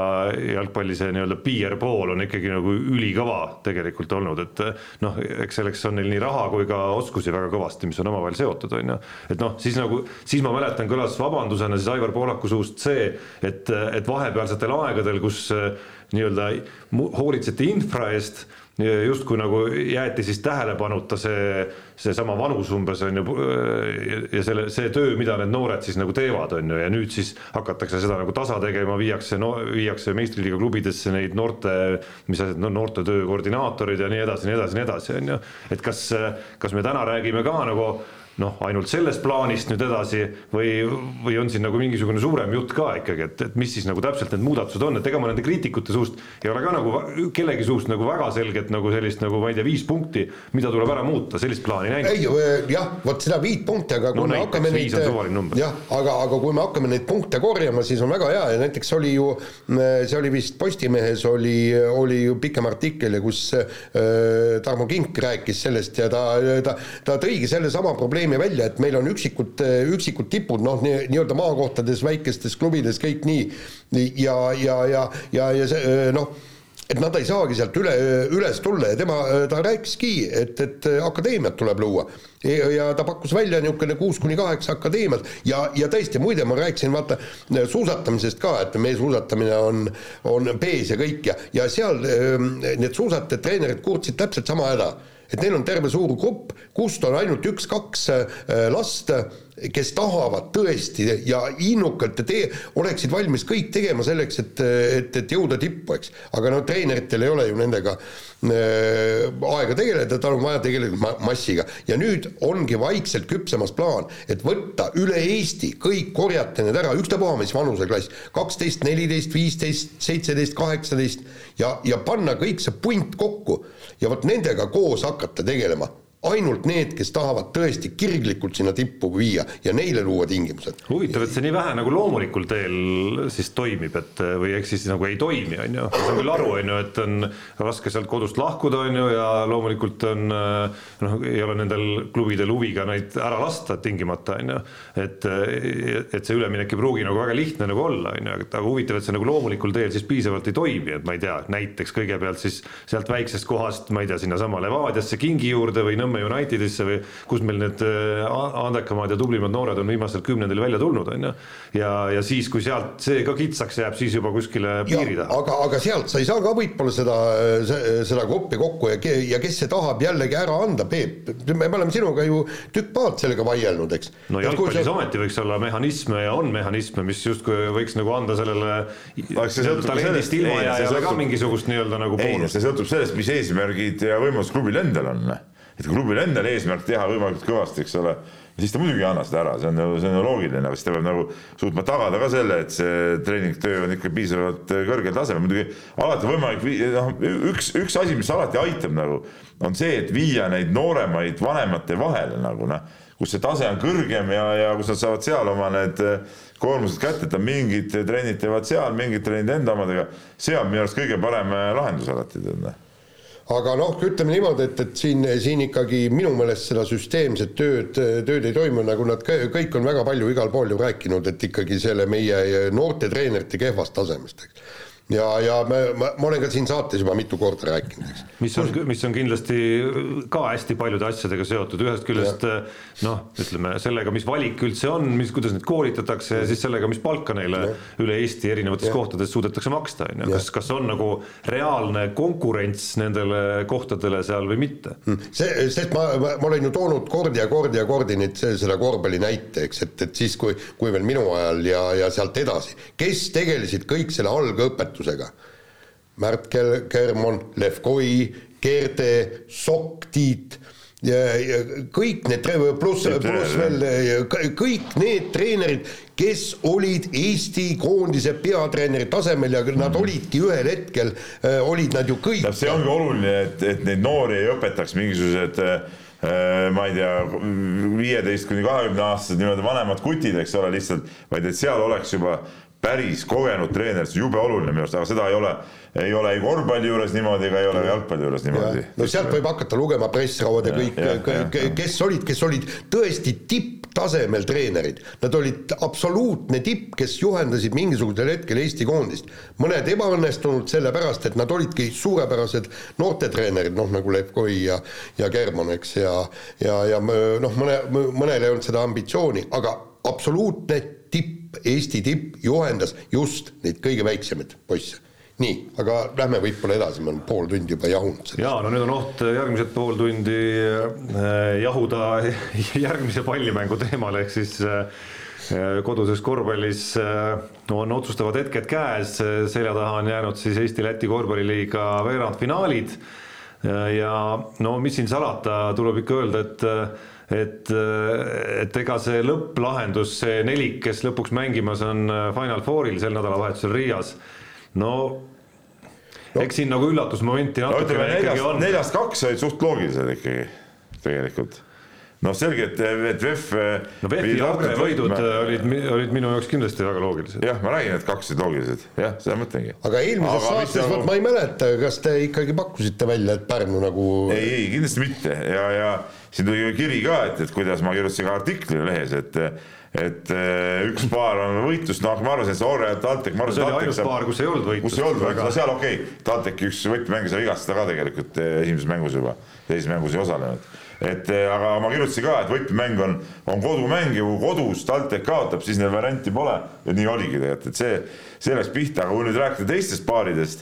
jalgpalli see nii-öelda PR pool on ikkagi nagu ülikõva tegelikult olnud, et noh, eks selleks on neil nii raha kui ka oskusi väga kõvasti, mis on omavahel seotud, on ju. et noh, siis nagu, siis ma mäletan, kõlas vabandusena siis Aivar Pohlaku suust see, et, et vahepealsetel aegadel, kus nii-öelda hoolitseti infra eest, justkui nagu jäeti siis tähelepanuta see, seesama vanus umbes on ju ja selle, see töö, mida need noored siis nagu teevad, on ju, ja nüüd siis hakatakse seda nagu tasa tegema, viiakse no,, viiakse meistriliiga klubidesse neid noorte, mis asjad, no noortetöö koordinaatorid ja nii edasi, nii edasi, nii edasi, on ju. et kas, kas me täna räägime ka nagu noh, ainult sellest plaanist nüüd edasi või, või on siin nagu mingisugune suurem jutt ka ikkagi, et, et mis siis nagu täpselt need muudatused on, et ega ma nende kriitikute suust ei ole ka nagu kellegi suust nagu väga selget nagu sellist nagu ma ei tea, viis punkti, mida tuleb ära muuta, sellist plaani näinud. ei jah, vot seda viit punkti, aga kui no, me hakkame neid, jah, aga, aga kui me hakkame neid punkte korjama, siis on väga hea ja näiteks oli ju, see oli vist Postimehes oli, oli ju pikem artikkel ja kus äh, Tarmo Kink rääkis sellest ja ta, ta, ta tõigi sellesama probleemi probleemi välja, et meil on üksikud, üksikud tipud, noh, nii-öelda maakohtades, väikestes klubides kõik nii ja, ja, ja, ja, ja see noh, et nad ei saagi sealt üle, üles tulla ja tema, ta rääkiski, et, et akadeemiat tuleb luua. ja ta pakkus välja niisugune kuus kuni kaheksa akadeemiat ja, ja tõesti, muide, ma rääkisin vaata suusatamisest ka, et meie suusatamine on, on B-s ja kõik ja, ja seal need suusatajad, treenerid kurtsid täpselt sama häda et neil on terve suur grupp, kust on ainult üks-kaks last kes tahavad tõesti ja innukalt ja tee, oleksid valmis kõik tegema selleks, et, et, et jõuda tippu, eks. aga no treeneritel ei ole ju nendega äh, aega tegeleda, tal on vaja tegeleda ma massiga. ja nüüd ongi vaikselt küpsemas plaan, et võtta üle Eesti kõik, korjata need ära, ükstapuha mis vanuseklass, kaksteist, neliteist, viisteist, seitseteist, kaheksateist ja, ja panna kõik see punt kokku ja vot nendega koos hakata tegelema ainult need, kes tahavad tõesti kirglikult sinna tippu viia ja neile luua tingimused. huvitav, et see nii vähe nagu loomulikul teel siis toimib, et või ehk siis nagu ei toimi, on ju, ma saan küll aru, on ju, et on raske sealt kodust lahkuda, on ju, ja loomulikult on noh, ei ole nendel klubidel huvi ka neid ära lasta tingimata, on ju, et et see üleminek ei pruugi nagu väga lihtne nagu olla, on ju, aga huvitav, et see nagu loomulikul teel siis piisavalt ei toimi, et ma ei tea, näiteks kõigepealt siis sealt väiksest kohast, ma ei tea, sinnasama Levadiasse kingi juurde või Nõmme Unitedisse või kus meil need äh, andekamad ja tublimad noored on viimasel kümnendil välja tulnud, on ju. ja, ja siis, kui sealt see ka kitsaks jääb, siis juba kuskile piiri taha. aga, aga sealt sa ei saa ka võib-olla seda, seda gruppi kokku ja, ja kes see tahab jällegi ära anda, Peep, me oleme sinuga ju tükk maad sellega vaielnud, eks. no jalgpallis sa... ometi võiks olla mehhanisme ja on mehhanisme, mis justkui võiks nagu anda sellele talendist ilmajääjale ka mingisugust nii-öelda nagu boonust. see sõltub sellest, mis eesmärgid ja võimalused klubil endal on et klubil endal eesmärk teha võimalikult kõvasti, eks ole, siis ta muidugi ei anna seda ära, see on ju, see on ju loogiline, aga siis ta peab nagu suutma tagada ka selle, et see treeningtöö on ikka piisavalt kõrgel tasemel, muidugi alati võimalik, noh, üks, üks asi, mis alati aitab nagu, on see, et viia neid nooremaid vanemate vahele nagu noh, kus see tase on kõrgem ja, ja kus nad saavad seal oma need koormused kätte, et mingid trennid teevad seal, mingid trennid enda omadega, see on minu arust kõige parem lahendus alati, tead noh aga noh, ütleme niimoodi, et, et siin, siin ikkagi minu meelest seda süsteemset tööd, tööd ei toimu, nagu nad kõik on väga palju igal pool ju rääkinud, et ikkagi selle meie noorte treenerite kehvast tasemest, eks ja, ja me, ma, ma olen ka siin saates juba mitu korda rääkinud, eks. mis on, mis on kindlasti ka hästi paljude asjadega seotud, ühest küljest noh, ütleme sellega, mis valik üldse on, mis, kuidas neid koolitatakse ja siis sellega, mis palka neile ja. üle Eesti erinevates ja. kohtades suudetakse maksta, on ju, kas, kas on nagu reaalne konkurents nendele kohtadele seal või mitte? Hmm. see, sest ma, ma, ma olen ju toonud kordi ja kordi ja kordi neid, seda korvpalli näite, eks, et, et siis, kui, kui veel minu ajal ja, ja sealt edasi, kes tegelesid kõik selle algõpetusega, vahetusega. Märt Kermon, Lev Koi, Gerde, Sokk-Tiit ja, ja kõik need, pluss, pluss veel kõik need treenerid, kes olid Eesti koondise peatreeneri tasemel ja nad mhm. olidki ühel hetkel, äh, olid nad ju kõik. see ongi oluline, et, et neid noori ei õpetaks mingisugused äh, ma ei tea, viieteist kuni kahekümne aastased nii-öelda vanemad kutid, eks ole, lihtsalt, vaid et seal oleks juba päris kogenud treener, see jube oluline minu arust, aga seda ei ole, ei ole ei korvpalli juures niimoodi ega ei ole jalgpalli juures niimoodi. no sealt võib hakata lugema pressrauad ja kõik, kes olid, kes olid tõesti tipptasemel treenerid. Nad olid absoluutne tipp, kes juhendasid mingisugusel hetkel Eesti koondist. mõned ebaõnnestunud sellepärast, et nad olidki suurepärased noortetreenerid, noh nagu Lev Koi ja, ja German, eks, ja ja, ja noh, mõne, mõnel ei olnud seda ambitsiooni, aga absoluutne tipp Eesti tipp juhendas just neid kõige väiksemaid poisse nii, aga lähme võib-olla edasi, me oleme pool tundi juba jahunud. ja no nüüd on oht järgmised pool tundi äh, jahuda järgmise pallimängu teemal, ehk siis äh, koduses korvpallis äh, on otsustavad hetked käes, selja taha on jäänud siis Eesti-Läti korvpalliliiga veerandfinaalid. ja no mis siin salata, tuleb ikka öelda, et et, et ega see lõpplahendus, see nelik, kes lõpuks mängimas on äh, Final Fouril sel nädalavahetusel Riias, no no. eks siin nagu üllatusmomenti natukene no, ikkagi on. neljast kaks olid suht loogilised ikkagi tegelikult noh, selge, et, et VEF. no VEF-i võidud olid, olid minu jaoks kindlasti väga loogilised. jah, ma räägin, et kaks olid loogilised, jah, seda mõtlengi. aga eelmises saates, vot nagu... ma ei mäleta, kas te ikkagi pakkusite välja, et Pärnu nagu. ei, ei kindlasti mitte ja, ja siin tuli kiri ka, et, et kuidas ma kirjutasin ka artikli lehes, et et üks paar on võitlus, noh, ma arvasin, et see Orre ja TalTech, ma arvasin. see oli ainus paar, kus ei olnud võitlust. kus ei olnud võitlust, no seal okei okay., TalTechi üks võtmemängija sai vigastada ka tegelikult esimeses mängus juba, teises mängus ei osalenud et eh, aga ma kirjutasin ka, et võtmemäng on, on kodumäng ja kui kodus TalTech kaotab, siis neil varianti pole ja nii oligi tegelikult, et see, see läks pihta, aga kui nüüd rääkida teistest paaridest,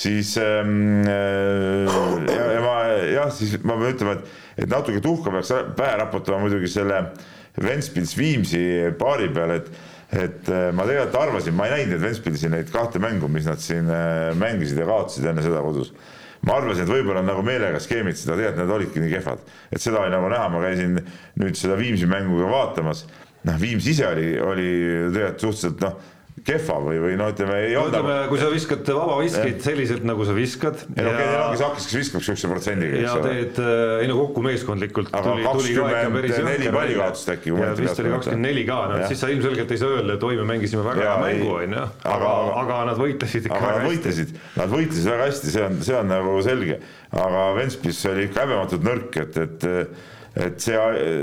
siis ähm, ja, ja ma jah, siis ma pean ütlema, et, et natuke tuhka peaks pähe raputama muidugi selle Ventspils Viimsi paari peale, et et eh, ma tegelikult arvasin, ma ei näinud neid Ventspilsi neid kahte mängu, mis nad siin mängisid ja kaotasid enne seda kodus ma arvasin, et võib-olla on nagu meelega skeemitasid, aga tegelikult need olidki nii kehvad, et seda oli nagu näha, ma käisin nüüd seda Viimsi mängu ka vaatamas. noh, Viimsi ise oli, oli tegelikult suhteliselt noh kehva või, või no ütleme ei no, ütleme, kui sa viskad vabaviskid selliselt, nagu sa viskad. ei no okei, neil ongi see hakkas, kes viskab siukse protsendiga. ja teed, äh, ei no kokku meeskondlikult neli palli kaotust äkki. vist oli kakskümmend neli ka, no siis sa ilmselgelt ei saa öelda, et oi, me mängisime väga hea mängu, on ju. aga, aga nad võitlesid ikka väga hästi. nad võitlesid väga hästi, see on, see on nagu selge. aga Ventspils oli ikka häbematult nõrk, et, et et see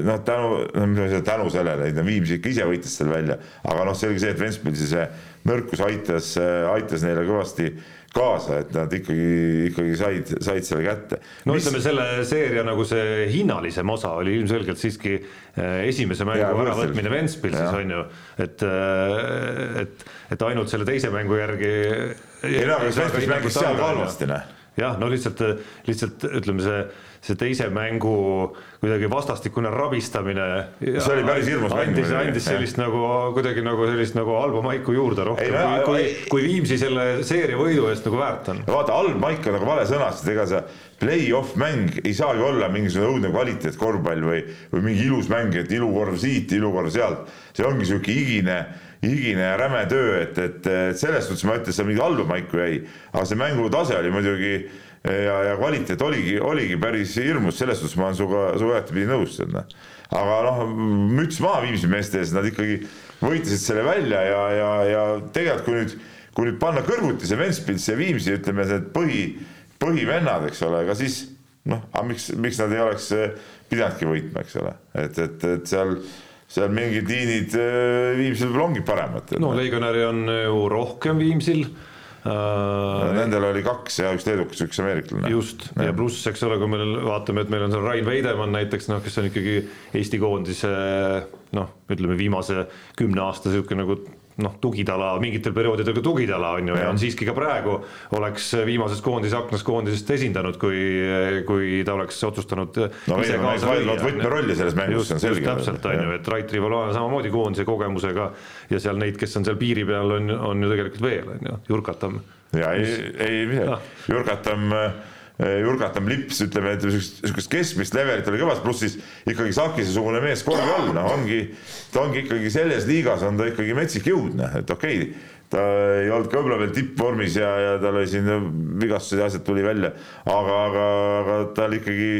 noh, tänu, no tänu sellele, Viimsi ikka ise võitis selle välja, aga noh, selge see, et Ventspilsi see nõrkus aitas, aitas neile kõvasti kaasa, et nad ikkagi, ikkagi said, said selle kätte. no Mis... ütleme, selle seeria nagu see hinnalisem osa oli ilmselgelt siiski eh, esimese mängu äravõtmine Ventspilsis on ju, et, eh, et, et ainult selle teise mängu järgi. ei no aga Ventspils mängis seal ka halvasti, noh. jah, no lihtsalt, lihtsalt ütleme, see see teise mängu kuidagi vastastikune rabistamine. see oli päris hirmus mäng. andis, andis sellist ja. nagu kuidagi nagu sellist nagu halba maiku juurde rohkem, kui, kui, kui Viimsi selle seeria võidu eest nagu väärt on. vaata, halb maik on nagu vale sõna, sest ega see play-off mäng ei saagi olla mingisugune õudne kvaliteet korvpall või, või mingi ilus mäng, et ilukorv siit, ilukorv sealt. see ongi sihuke higine higine ja räme töö, et, et, selles suhtes ma ütlen, et seal mingi halba maiku jäi, aga see mängu tase oli muidugi ja, ja kvaliteet oligi, oligi päris hirmus, selles suhtes ma olen sinuga, sinuga ühtepidi nõus. Noh. aga noh, müts maha Viimsi meeste ees, nad ikkagi võitlesid selle välja ja, ja, ja tegelikult kui nüüd, kui nüüd panna kõrvuti see Ventspils ja Viimsi, ütleme, need põhi, põhivennad, eks ole, ega siis noh, aga miks, miks nad ei oleks eh, pidanudki võitma, eks ole, et, et, et seal seal mingid liinid eh, Viimsil võib-olla ongi paremad. no Legionäri on ju rohkem Viimsil Uh, Nendel oli kaks ja üks leedukas, üks ameeriklane. just ja, ja pluss, eks ole, kui me vaatame, et meil on seal Rain Veidemann näiteks noh, kes on ikkagi Eesti koondise noh, ütleme viimase kümne aasta niisugune nagu noh, tugitala, mingitel perioodidel ka tugitala on ju ja, on siiski ka praegu oleks viimases koondise aknas koondisest esindanud, kui, kui ta oleks otsustanud no ise kaasa lüüa. võtmerolli selles mängus, see on selge. täpselt on ju, et Rait Rival on samamoodi koondise kogemusega ja seal neid, kes on seal piiri peal, on, on ju tegelikult veel, on ju, Jurkatam. ja ei, ei midagi, Jurkatam Eh, Jurgatam lips, ütleme, et niisugust keskmist levelit oli kõvasti, pluss siis ikkagi Sakise-sugune mees korvi all, noh, ongi, ta ongi ikkagi selles liigas on ta ikkagi metsik jõud, noh, et okei okay,, ta ei olnud ka võib-olla veel tippvormis ja, ja tal oli siin vigastused ja asjad tuli välja, aga, aga, aga tal ikkagi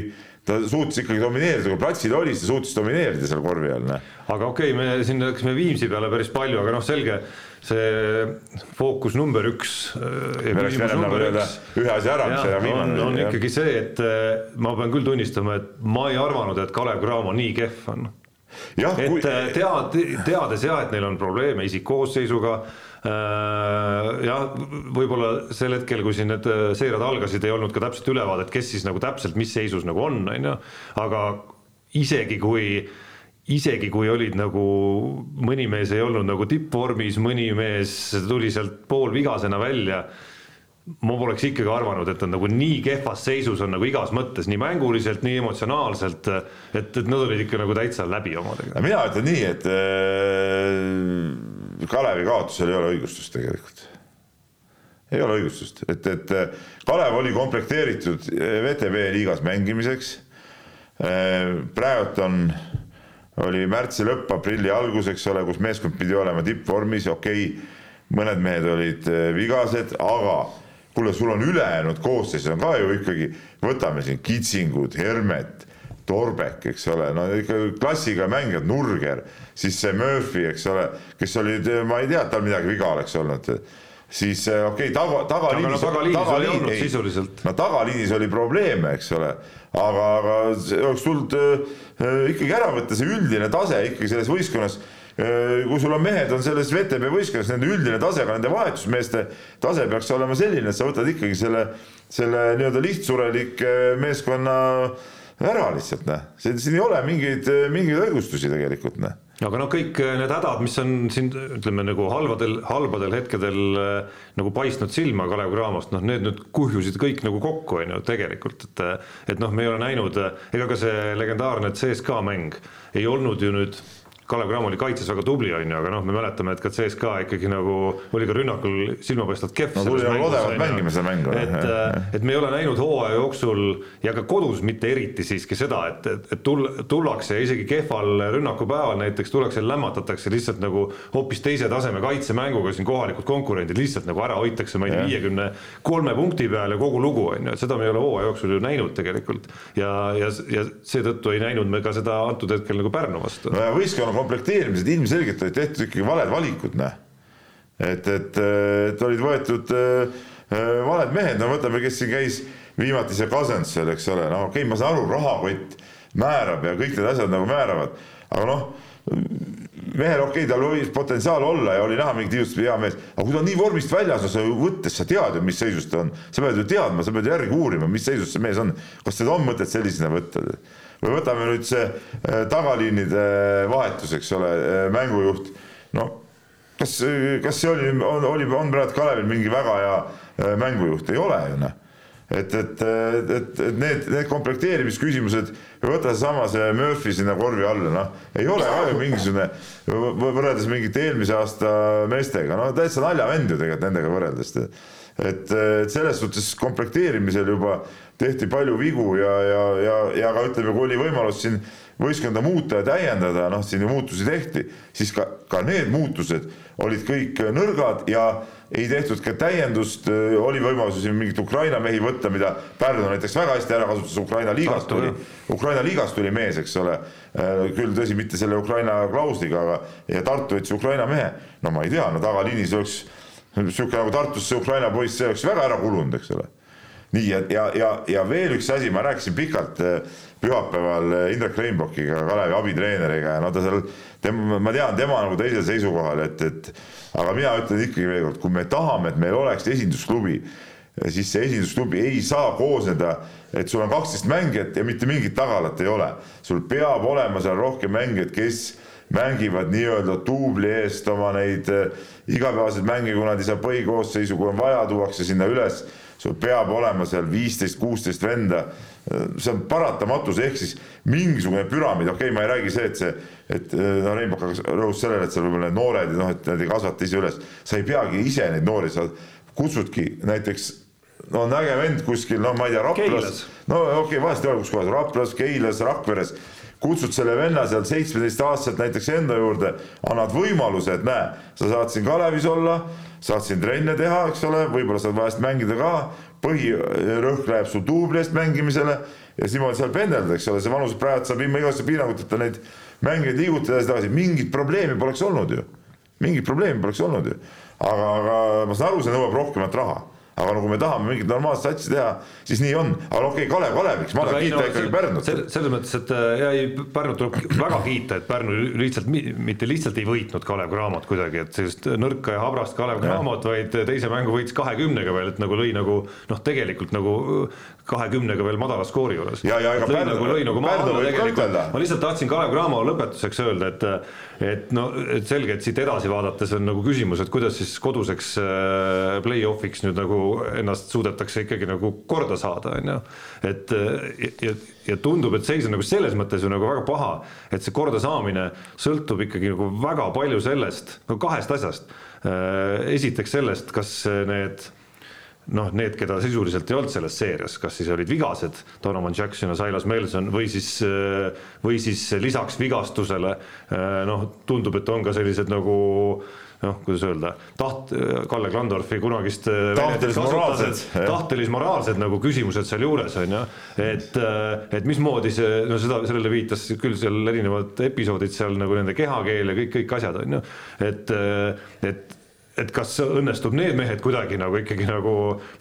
ta suutis ikkagi domineerida, kui platsil oli, siis ta suutis domineerida seal korvi all. Noh. aga okei okay,, me siin läksime Viimsi peale päris palju, aga noh, selge see fookus number üks. Äh, nagu öelda ühe asja ära, mis on viimane. on ikkagi see, et äh, ma pean küll tunnistama, et ma ei arvanud, et Kalev Cramo nii kehv on. et kui... Äh, tead, teades jah, et neil on probleeme isikkoosseisuga jah, võib-olla sel hetkel, kui siin need seeriad algasid, ei olnud ka täpselt ülevaadet, kes siis nagu täpselt, mis seisus nagu on, on ju, aga isegi kui äh, isegi kui olid nagu, mõni mees ei olnud nagu tippvormis, mõni mees tuli sealt poolvigasena välja. ma poleks ikkagi arvanud, et on nagu nii kehvas seisus on nagu igas mõttes, nii mänguliselt, nii emotsionaalselt, et, et nad olid ikka nagu täitsa läbi omadega. mina ütlen nii, et äh, Kalevi kaotusel ei ole õigustust tegelikult. ei ole õigustust, et, et Kalev oli komplekteeritud VTB liigas mängimiseks. Äh, praegult on oli märtsi lõpp, aprilli algus, eks ole, kus meeskond pidi olema tippvormis, okei okay,, mõned mehed olid äh, vigased, aga kuule, sul on ülejäänud koosseis on ka ju ikkagi, võtame siin Kitsingud, Hermet, Torbek, eks ole, no ikka klassiga mängijad, Nurger, siis see Murphy, eks ole, kes oli, ma ei tea, et tal midagi viga oleks olnud siis eh, okei okay,, taga, tagaliinis no, tagaliinis tagaliin, oli olnud sisuliselt. no tagaliinis oli probleeme, eks ole, aga, aga oleks tulnud äh, ikkagi ära võtta see üldine tase ikkagi selles võistkonnas äh,. kui sul on mehed, on selles VTB võistkonnas, nende üldine tase, ka nende vahetusmeeste tase peaks olema selline, et sa võtad ikkagi selle, selle nii-öelda lihtsurelike meeskonna ära lihtsalt, noh. siin ei ole mingeid, mingeid õigustusi tegelikult, noh aga noh, kõik äh, need hädad, mis on siin ütleme nagu halvadel, halbadel hetkedel äh, nagu paistnud silma Kalev Cramost, noh, need nüüd kuhjusid kõik nagu kokku, on ju, tegelikult, et et noh, me ei ole näinud, ega ka see legendaarne CSKA mäng ei olnud ju nüüd Kalev Cramo oli kaitses väga tubli, on ju, aga noh, me mäletame, et ka CSKA ikkagi nagu oli ka rünnakul silmapaistvalt kehv. no nagu et, äh, et me ei ole näinud hooaja jooksul ja ka kodus mitte eriti siiski seda, et, et, et tul-, tullakse isegi kehval rünnakupäeval näiteks tullakse, lämmatatakse lihtsalt nagu hoopis teise taseme kaitsemänguga siin kohalikud konkurendid lihtsalt nagu ära hoitakse, ma ei tea, viiekümne kolme punkti peal ja kogu lugu on ju, et seda me ei ole hooaja jooksul ju näinud tegelikult. ja, ja, ja seetõttu ei näinud me ka seda antud hetkel nagu Pärnu vastu. no võistkonna komplekteerimised ilmselgelt olid tehtud ikkagi valed valikud, noh. et, et, et olid võetud äh, valed mehed, no võtame, kes siin käis viimati see Cousins seal, eks ole, no okei okay,, ma saan aru, rahakott määrab ja kõik need asjad nagu määravad, aga noh, mehel okei okay,, tal võis potentsiaal olla ja oli näha mingit ilusat hea mees, aga kui ta on nii vormist väljas, no sa ju võttes, sa tead ju, mis seisus ta on, sa pead ju teadma, sa pead järgi uurima, mis seisus see mees on, kas seda on mõtet sellisena võtta või võtame nüüd see äh, tagaliinide vahetus, eks ole, äh, mängujuht, no kas, kas see oli, on, oli, on praegu Kalevil mingi väga hea äh, mängujuht, ei ole ju noh. Et, et, et, et need, need komplekteerimisküsimused, võta seesama see Murphy sinna korvi alla, noh, ei ole ka ju mingisugune, võrreldes mingite eelmise aasta meestega, no täitsa naljavend ju tegelikult nendega võrreldes. Et, et selles suhtes komplekteerimisel juba tehti palju vigu ja, ja, ja, ja ka ütleme, kui oli võimalus siin võistkonda muuta ja täiendada, noh, siin ju muutusi tehti, siis ka, ka need muutused olid kõik nõrgad ja ei tehtud ka täiendust, oli võimalus siin mingit Ukraina mehi võtta, mida Pärnu näiteks väga hästi ära kasutas, Ukraina liigast tuli, Ukraina liigast tuli mees, eks ole, küll tõsi, mitte selle Ukraina klausliga, aga ja Tartu võttis Ukraina mehe, no ma ei tea, no tagaliinis oleks niisugune nagu Tartus see Ukraina poiss, see oleks väga ära kulunud, eks ole nii, ja, ja, ja, ja veel üks asi, ma rääkisin pikalt eh, pühapäeval eh, Indrek Reinbockiga, Kalevi abitreeneriga ja no ta seal, tema, ma tean, tema nagu teisel seisukohal, et, et aga mina ütlen ikkagi veel kord, kui me tahame, et meil oleks esindusklubi, siis see esindusklubi ei saa koosneda, et sul on kaksteist mängijat ja mitte mingit tagalat ei ole. sul peab olema seal rohkem mängijaid, kes mängivad nii-öelda duubli eest oma neid äh, igapäevaseid mänge, kui nad ei saa põhikoosseisu, kui on vaja, tuuakse sinna üles. Sul peab olema seal viisteist, kuusteist venda. see on paratamatus, ehk siis mingisugune püramiid, okei okay,, ma ei räägi see, et see, et no Reinbach rõhus sellele, et seal võib-olla need noored, noh, et nad ei kasvata ise üles, sa ei peagi ise neid noori, sa kutsudki näiteks no on äge vend kuskil, no ma ei tea, Raplas, no okei okay,, vahest ei ole kus kohas, Raplas, Keilas, Rakveres kutsud selle venna sealt seitsmeteistaastaselt näiteks enda juurde, annad võimaluse, et näe, sa saad siin Kalevis olla, saad siin trenne teha, eks ole, võib-olla saad vahest mängida ka, põhirõhk läheb sul duubli eest mängimisele ja siis niimoodi seal pendelda, eks ole, see vanus praegu saab ilma igasuguste piiranguteta neid mängijaid liigutada edasi-tagasi, mingit probleemi poleks olnud ju. mingit probleemi poleks olnud ju. aga, aga ma saan aru, see nõuab rohkemat raha aga no kui me tahame mingit normaalset satsi teha, siis nii on, aga okei okay,, Kalev Kaleviks, ma tahan kiita no, ikkagi Pärnut. selles mõttes, et äh, ja ei, Pärnut tuleb väga kiita, et Pärnu lihtsalt, mitte lihtsalt ei võitnud Kalev Cramot kuidagi, et sellist nõrka ja habrast Kalev Cramot, vaid teise mängu võitis kahekümnega veel, et nagu lõi nagu noh, tegelikult nagu kahekümnega veel madala skoori juures. ja, ja ega Pärnu, nagu, nagu Pärnu võib ka ütelda. ma lihtsalt tahtsin Kalev Cramo lõpetuseks öelda, et et no et selge, et siit edasi vaadates on nagu küsimus, et kuidas siis koduseks äh, play-off'iks nüüd nagu ennast suudetakse ikkagi nagu korda saada, on ju. et ja, ja tundub, et seis on nagu selles mõttes ju nagu väga paha, et see kordasaamine sõltub ikkagi nagu väga palju sellest, no kahest asjast. Äh, esiteks sellest, kas need noh, need, keda sisuliselt ei olnud selles seerias, kas siis olid vigased, Donovan Jackson ja Silas Melson või siis, või siis lisaks vigastusele noh, tundub, et on ka sellised nagu noh, kuidas öelda, taht-, Kalle Klandorfi kunagist tahtelis-moraalsed. tahtelis-moraalsed nagu küsimused sealjuures on ju, et, et mismoodi see, no seda, sellele viitas küll seal erinevad episoodid seal nagu nende kehakeel ja kõik, kõik asjad on ju, et, et et kas õnnestub need mehed kuidagi nagu ikkagi nagu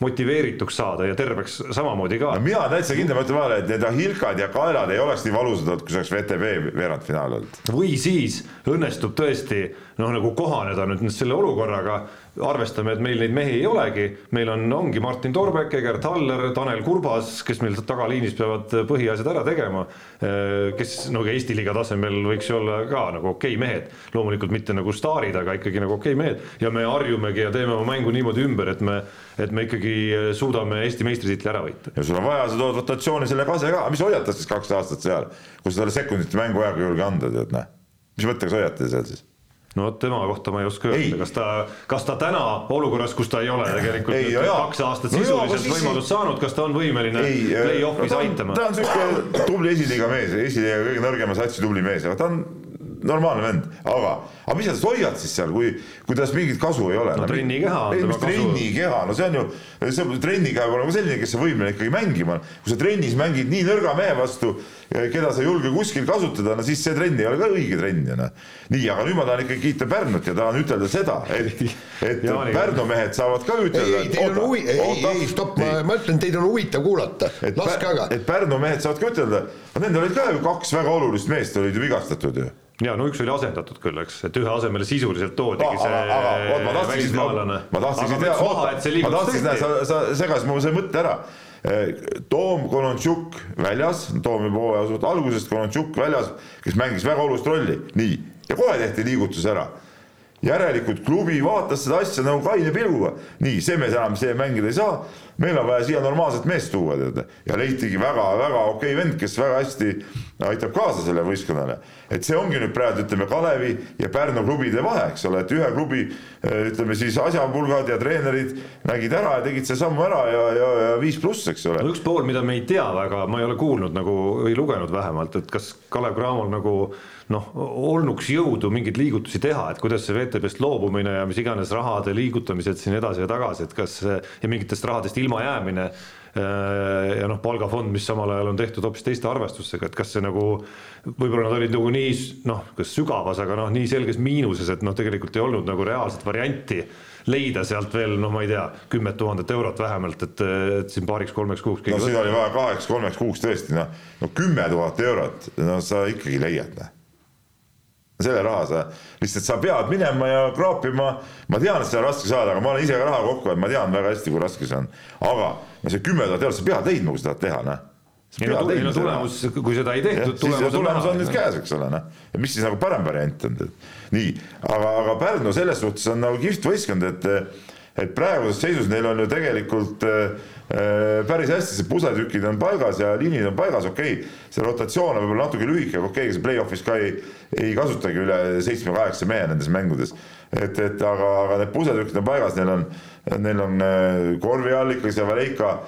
motiveerituks saada ja terveks samamoodi ka no,? mina täitsa kindel, ma ütlen vahele, et need Ahilkad ja Kaelad ei oleks nii valusad olnud, kui see oleks VTV veerandfinaal olnud. või siis õnnestub tõesti noh, nagu kohaneda nüüd selle olukorraga arvestame, et meil neid mehi ei olegi, meil on, ongi Martin Torbek, Egert Haller, Tanel Kurbas, kes meil tagaliinis peavad põhiasjad ära tegema, kes no Eesti liiga tasemel võiks ju olla ka nagu okei okay mehed, loomulikult mitte nagu staarid, aga ikkagi nagu okei okay mehed. Ja me harjumegi ja teeme oma mängu niimoodi ümber, et me, et me ikkagi suudame Eesti meistritiitli ära võita. ja sul on vaja, sa tood rotatsiooni selle kase ka, mis hoiatas siis kaks aastat seal, kui sa talle sekundite mänguaega ei julge anda, tead näe, mis mõttega sa hoiatad seal siis? No vot tema kohta ma ei oska öelda, kas ta, kas ta täna olukorras, kus ta ei ole tegelikult ei, jah, kaks aastat sisuliselt no, võimalust saanud, kas ta on võimeline play-off'is no, aitama? ta on siuke tubli esiliiga mees, esiliiga kõige nõrgema satsi tubli mees, aga ta on normaalne vend, aga, aga mis sa tast hoiad siis seal, kui, kui tast mingit kasu ei ole? no trennikeha on tema kasu. trennikeha, no see on ju, see trennikeha peab olema selline, kes on võimeline ikkagi mängima, kui sa trennis mängid nii nõrga mehe vastu, keda sa ei julge kuskil kasutada, no siis see trenn ei ole ka õige trenn ju noh. nii, aga nüüd ma tahan ikkagi kiita Pärnut ja tahan ütelda seda, et, et Pärnu mehed saavad ka ütelda. ei, teil on huvi-, ei, ei stopp, ma, ma ütlen, teid on huvitav kuulata, laske aga. et Pärnu mehed saavad ka ütelda, aga nendel olid ka ju kaks väga olulist meest olid ju vigastatud ju ja no üks oli asendatud küll, eks, et ühe asemele sisuliselt toodigi see välismaalane. ma tahtsin teada, oota, ma tahtsin, sa, sa segasid mu see mõtte ära. Toom Konontšuk väljas, Toom juba hooaja suht algusest, Konontšuk väljas, kes mängis väga olulist rolli, nii, ja kohe tehti liigutus ära. Järelikult klubi vaatas seda asja nagu kaine pilguga, nii, see mees enam see mängida ei saa, meil on vaja siia normaalset meest tuua, tead. ja leitigi väga-väga okei vend, kes väga hästi aitab kaasa sellele võistkonnale. et see ongi nüüd praegu ütleme Kalevi ja Pärnu klubide vahe, eks ole, et ühe klubi ütleme siis asjapulgad ja treenerid nägid ära ja tegid selle sammu ära ja, ja, ja viis pluss, eks ole. üks pool, mida me ei tea väga, ma ei ole kuulnud nagu või lugenud vähemalt, et kas Kalev Cramol nagu noh, olnuks jõudu mingeid liigutusi teha, et kuidas see VTB-st loobumine ja mis iganes rahade liigutamised siin edasi ja tagasi, et kas ja mingitest rahadest ilmajäämine äh, ja noh, palgafond, mis samal ajal on tehtud hoopis teiste arvestustega, et kas see nagu võib-olla nad olid nagu nii noh, kas sügavas, aga noh, nii selges miinuses, et noh, tegelikult ei olnud nagu reaalset varianti leida sealt veel noh, ma ei tea, kümmet tuhandet eurot vähemalt, et, et siin paariks-kolmeks kuuks. no siin oli vaja kaheks-kolmeks kuuks tõesti noh, no kümme tuhat eurot, no sa ikkagi leiad noh selle raha sa, lihtsalt sa pead minema ja kraapima, ma tean, et seda on raske saada, aga ma olen ise ka raha kokku ajanud, ma tean väga hästi, kui raske see on. aga no see kümme tuhat eurot, sa pead leidma, kui sa tahad teha, noh. ei no, ei no tulemus, kui seda ei tehtud, tulemus, tulemus on nüüd käes, eks ole, noh. ja mis siis nagu parem variant on, nii, aga, aga Pärnu selles suhtes on nagu kihvt võistkond, et et praeguses seisus neil on ju tegelikult äh, päris hästi, see pusetükid on paigas ja liinid on paigas, okei. Okay,, see rotatsioon on võib-olla natuke lühike, aga okei okay,, see play-off'is ka ei, ei kasutagi üle seitsme-kaheksa mehe nendes mängudes. et, et aga, aga need pusetükid on paigas, neil on, neil on äh, Korvi allikas ja Valeika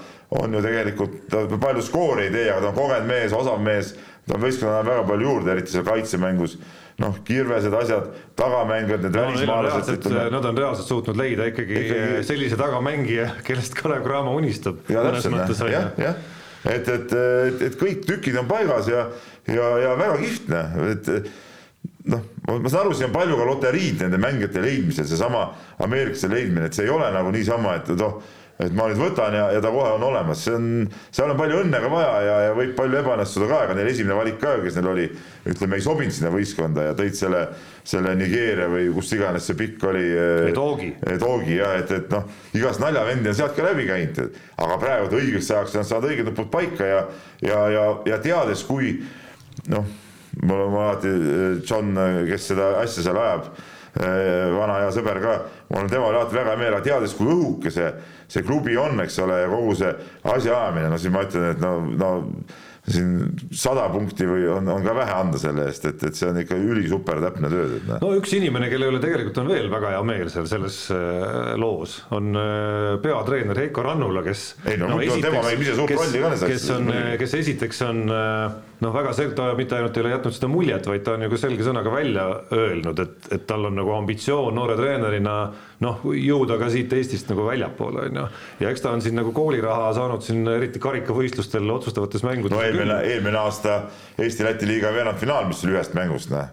on ju tegelikult, ta palju skoori ei tee, aga ta on kogenud mees, osav mees, ta on võistkonnale väga palju juurde, eriti seal kaitsemängus noh, kirvesed asjad, tagamängijad, need no, välismaalased. Nad on reaalselt suutnud leida ikkagi, ikkagi... sellise tagamängija, kellest Kalev Cramo unistab. jah, jah, et, et, et, et kõik tükid on paigas ja, ja, ja väga kihvtne, et noh, ma saan aru, siin on palju ka loteriid nende mängijate leidmisel, seesama ameeriklaste leidmine, et see ei ole nagu niisama, et noh et ma nüüd võtan ja, ja ta kohe on olemas, see on, seal on palju õnne ka vaja ja, ja võib palju ebaõnnestuda ka, aga neil esimene valik ka, kes neil oli, ütleme, ei sobinud sinna võistkonda ja tõid selle, selle Nigeeria või kus iganes see pikk oli. Toogi. Toogi jah, et, et noh, igast naljavendi on sealt ka läbi käinud, aga praegu õigeks ajaks nad saavad õiged nupud paika ja, ja, ja, ja teades, kui noh, mul on alati John, kes seda asja seal ajab Eh, vana hea sõber ka, mul on temal alati väga hea meel, aga teades, kui õhuke see, see klubi on, eks ole, ja kogu see asjaajamine, no siis ma ütlen, et no, no siin sada punkti või on, on ka vähe anda selle eest, et, et see on ikka ülisuper täpne töö. Noh. no üks inimene, kelle üle tegelikult on veel väga hea meel seal selles äh, loos, on äh, peatreener Heiko Rannula, kes ei no, no esiteks, tema mängib ise suurt rolli ka kes on, kes esiteks on noh, väga selgelt, ta mitte ainult ei ole jätnud seda muljet, vaid ta on ju ka selge sõnaga välja öelnud, et, et tal on nagu ambitsioon noore treenerina noh, jõuda ka siit Eestist nagu väljapoole, on ju. ja eks ta on siin nagu kooliraha saanud siin eriti karikavõistlustel otsustavates mängudes no, eelmine, eelmine aasta Eesti-Läti liiga veerandfinaal, mis oli ühest mängust, noh,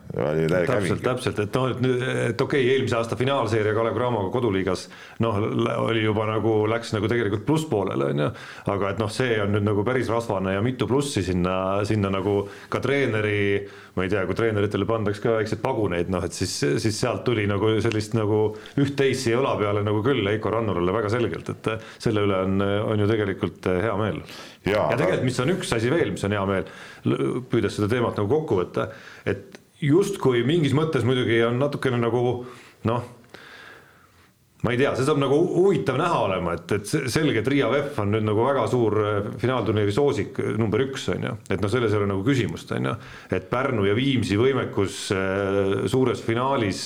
täpselt, täpselt, et noh, et nüüd, et okei okay,, eelmise aasta finaalseeria Kalev Cramoga koduliigas noh, oli juba nagu läks nagu tegelikult plusspoolele, on ju, aga et noh, see on nüüd nagu päris rasvane ja mitu plussi sinna, sinna nagu ka treeneri ma ei tea, kui treeneritele pandaks ka väikseid paguneid, noh et siis, siis sealt tuli nagu sellist nagu üht-teist siia õla peale nagu küll Heiko Rannulale väga selgelt, et selle üle on, on ju tegelikult hea meel. ja, tegelikult, mis on üks asi veel, mis on hea meel, püüdes seda teemat nagu kokku võtta, et justkui mingis mõttes muidugi on natukene nagu noh ma ei tea, see saab nagu huvitav näha olema, et, et selge, et Riia VEF on nüüd nagu väga suur äh, finaalturniiri soosik äh, number üks, on ju, et noh, selles ei ole nagu küsimust, on ju, et Pärnu ja Viimsi võimekus äh, suures finaalis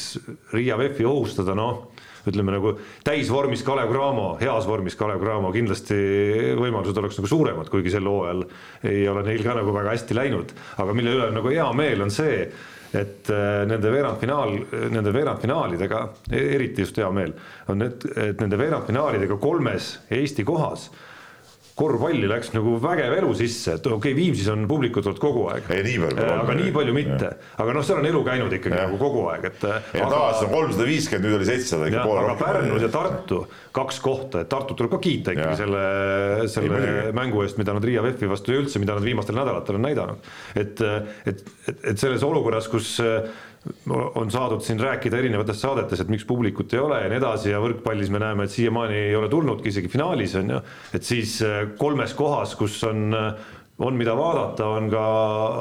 Riia VEF-i ohustada, noh, ütleme nagu täisvormis Kalev Cramo, heas vormis Kalev Cramo, kindlasti võimalused oleks nagu suuremad, kuigi sel hooajal ei ole neil ka nagu väga hästi läinud, aga mille üle nagu hea meel on see, et äh, nende veerandfinaal, nende veerandfinaalidega, e-, eriti just hea meel, on need, et nende veerandfinaalidega kolmes Eesti kohas korvpalli läks nagu vägev elu sisse, et okei okay,, Viimsis on publikut olnud kogu aeg. aga nii palju mitte, aga noh, seal on elu käinud ikkagi ja. nagu kogu aeg, et. tavaliselt on kolmsada viiskümmend, nüüd oli seitsesada poole rohkem. aga Pärnus ja Tartu kaks kohta, et Tartut tuleb ka kiita ikkagi ja. selle, selle ei, mängu eest, mida nad Riia VEF-i vastu ja üldse, mida nad viimastel nädalatel on näidanud. et, et, et, et selles olukorras, kus on saadud siin rääkida erinevates saadetes, et miks publikut ei ole ja nii edasi ja võrkpallis me näeme, et siiamaani ei ole tulnudki isegi finaalis on ju, et siis äh, kolmes kohas, kus on äh, on, mida vaadata, on ka,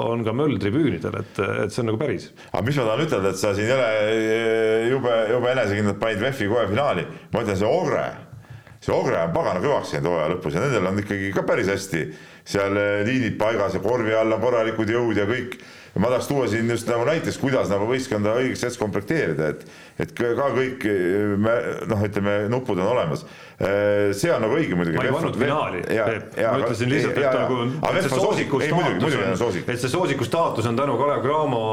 on ka möll tribüünidel, et, et see on nagu päris. aga mis ma tahan ütelda, et sa siin jälle äh, jube, jube enesekindlalt panid VEF-i kohe finaali, ma ütlen, see Ogre, see Ogre on pagana kõvaks läinud hooaja lõpus ja nendel on ikkagi ka päris hästi seal liinid paigas ja korvi all on korralikud jõud ja kõik ma tahaks tuua siin just nagu näiteks, kuidas nagu võistkonda õigeks hetkeks komplekteerida, et, et ka kõik me noh, ütleme nupud on olemas. see on nagu õige muidugi. ma ei pannud finaali, Peep, ma ütlesin lihtsalt, et nagu et see soosiku staatus on, et see soosiku staatus on tänu Kalev Cramo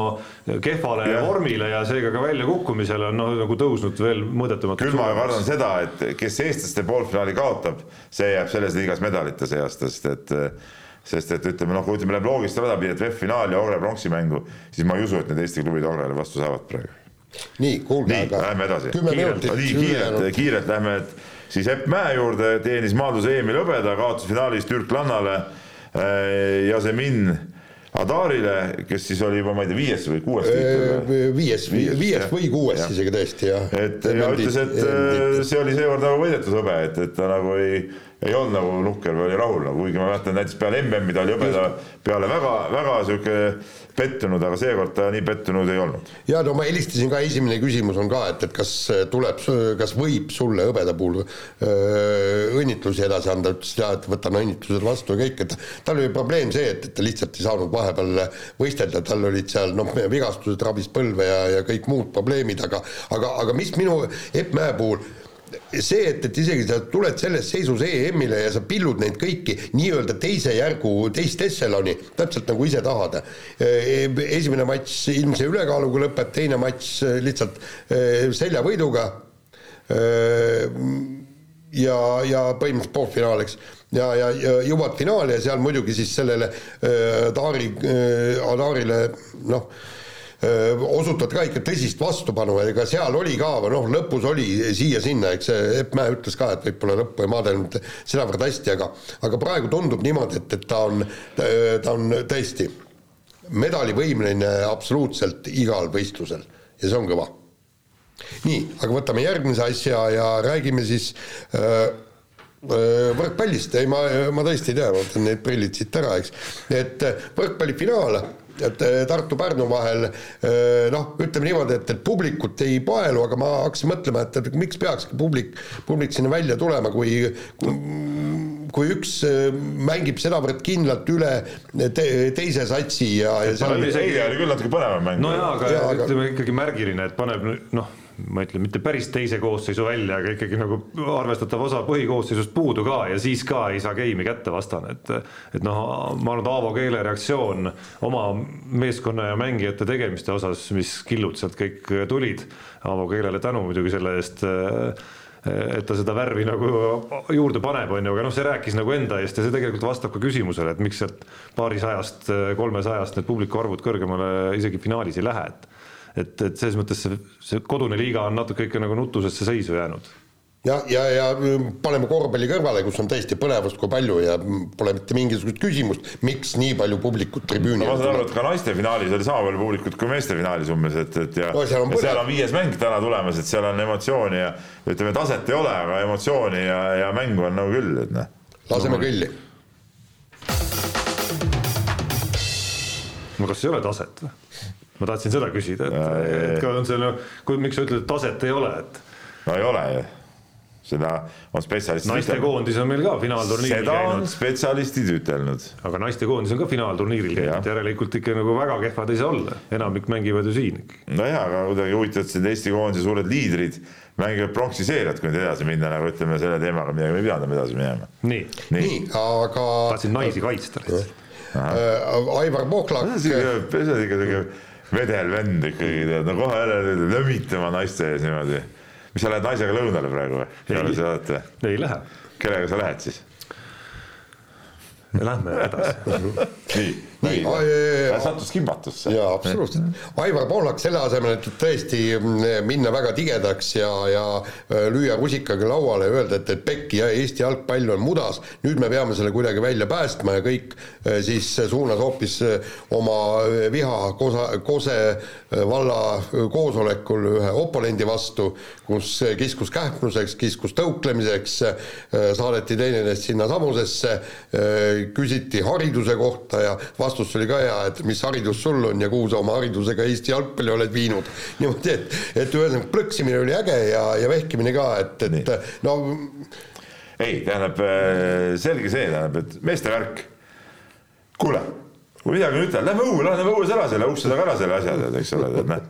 kehvale ja. vormile ja seega ka väljakukkumisele on noh, nagu tõusnud veel mõõdetamatu. küll ma kardan seda, et kes eestlaste poolfinaali kaotab, see jääb selles liigas medalite seast, sest et sest et ütleme noh, kui ütleme läheb loogilist rada pidi, et VEF-finaal ja Ogre pronksi mängu, siis ma ei usu, et need Eesti klubid Ogrele vastu saavad praegu. nii, kuulge, aga lähme edasi. kiirelt, nii kiirelt, kiirelt lähme, siis Epp Mäe juurde teenis maadluse Emil Hõbeda, kaotas finaalis türklannale äh, Jasemin Adarile, kes siis oli juba, ma ei tea, viies või kuues tiitel? viies, viies või kuues ja. isegi tõesti, jah. et ja ütles, et äh, see oli seekord nagu võidetud hõbe, et, et ta nagu ei ei olnud nagu nukker või oli rahul nagu, kuigi ma mäletan näiteks peale MM-i ta oli hõbeda peale väga-väga sihuke pettunud, aga seekord ta nii pettunud ei olnud. ja no ma helistasin ka, esimene küsimus on ka, et, et kas tuleb, kas võib sulle hõbeda puhul öö, õnnitlusi edasi anda, ütles ja, et võtan õnnitlused vastu ja kõik, et tal oli probleem see, et, et ta lihtsalt ei saanud vahepeal võistelda, tal olid seal noh, vigastused, rabis põlve ja, ja kõik muud probleemid, aga aga, aga mis minu Epp Mäe puhul see, et, et isegi sa tuled selles seisus EM-ile ja sa pillud neid kõiki nii-öelda teise järgu, teist ešeloni, täpselt nagu ise tahad. esimene matš ilmse ülekaaluga lõpeb, teine matš lihtsalt eh, seljavõiduga. Eh, ja, ja põhimõtteliselt poolfinaal, eks ja, ja, ja jõuad finaali ja seal muidugi siis sellele äh, Adari äh,, Adarile noh osutad ka ikka tõsist vastupanu, ega seal oli ka, noh, lõpus oli siia-sinna, eks Epp Mäe ütles ka, et võib-olla lõppu ei maadelnud sedavõrd hästi, aga aga praegu tundub niimoodi, et, et ta on, ta on tõesti medalivõimeline absoluutselt igal võistlusel ja see on kõva. nii, aga võtame järgmise asja ja räägime siis äh, võrkpallist, ei ma, ma tõesti ei tea, ma võtan need prillid siit ära, eks, et võrkpallifinaal et eh, Tartu-Pärnu vahel eh, noh, ütleme niimoodi, et, et publikut ei paelu, aga ma hakkasin mõtlema, et, et miks peakski publik, publik sinna välja tulema, kui, kui kui üks äh, mängib sedavõrd kindlalt üle te, teise satsi ja, ja seal eile oli küll natuke põnevam mäng. no jaa, aga, aga ütleme ikkagi märgiline, et paneb noh ma ütlen, mitte päris teise koosseisu välja, aga ikkagi nagu arvestatav osa põhikoosseisust puudu ka ja siis ka ei saa game'i kätte vastane, et et noh, ma arvan, et Aavo Keele reaktsioon oma meeskonna ja mängijate tegemiste osas, mis killud sealt kõik tulid, Aavo Keelele tänu muidugi selle eest et ta seda värvi nagu juurde paneb, on ju, aga noh, see rääkis nagu enda eest ja see tegelikult vastab ka küsimusele, et miks sealt paarisajast, kolmesajast need publiku arvud kõrgemale isegi finaalis ei lähe, et et, et selles mõttes see, see kodune liiga on natuke ikka nagu nutusesse seisu jäänud ja, ja, ja paneme korvpalli kõrvale, kus on tõesti põnevust kui palju ja pole mitte mingisugust küsimust, miks nii palju publikut tribüüni no, ma saan aru, et ka naiste finaalis oli sama palju publikut kui meeste finaalis umbes, et, et ja, no, seal, on ja seal on viies mäng täna tulemas, et seal on emotsiooni ja ütleme, taset ei ole, aga emotsiooni ja, ja mängu on nagu küll, et noh. laseme no, kõlli. no kas ei ole taset või? Ma tahtsin seda küsida, et, et ka on see kui, miks sa ütled, et taset ei ole, et. no ei ole ju seda on spetsialistid naistekoondis on meil ka finaalturniiril seda käinud. on spetsialistid ütelnud. aga naistekoondis on ka finaalturniiril käinud, järelikult ikka nagu väga kehvad ei saa olla, enamik mängivad ju siin. nojaa, aga kuidagi huvitav, et need Eesti koondise suured liidrid mängivad pronksiseeriat, kui nüüd edasi minna, nagu ütleme selle teemaga midagi me ei pidanud edasi minema. nii, nii., nii, aga. tahtsin naisi kaitsta lihtsalt. Äh, Aivar Pohlak. see on ikka siuke vedel vend ikkagi tead, no kohe jälle lömitama naiste ees niimoodi. mis sa lähed naisega lõunale praegu või? ei ole seda, et. ei lähe. kellega sa lähed siis? Lähme edasi nii nii, sattus kimbatusse. jaa, absoluutselt. Aivar Pohlak selle asemel, et tõesti mm, minna väga tigedaks ja, ja äh, lüüa rusikaga lauale ja öelda, et, et pekki ja Eesti jalgpall on mudas, nüüd me peame selle kuidagi välja päästma ja kõik äh, siis suunas hoopis äh, oma viha Kosa, Kose valla koosolekul ühe oponendi vastu, kus kiskus kähmluseks, kiskus tõuklemiseks, saadeti teineteist sinnasamusesse, küsiti hariduse kohta ja vastus oli ka hea, et mis haridus sul on ja kuhu sa oma haridusega Eesti jalgpalli oled viinud. niimoodi, et, et ühesõnaga plõksimine oli äge ja, ja vehkimine ka, et, et Nii. no. ei, tähendab äh, selge see, tähendab, et meeste värk. kuule kui midagi on ütelda, lähme õue, lähme õues ära selle ukse taga ära selle asja, tead, eks ole, tead noh.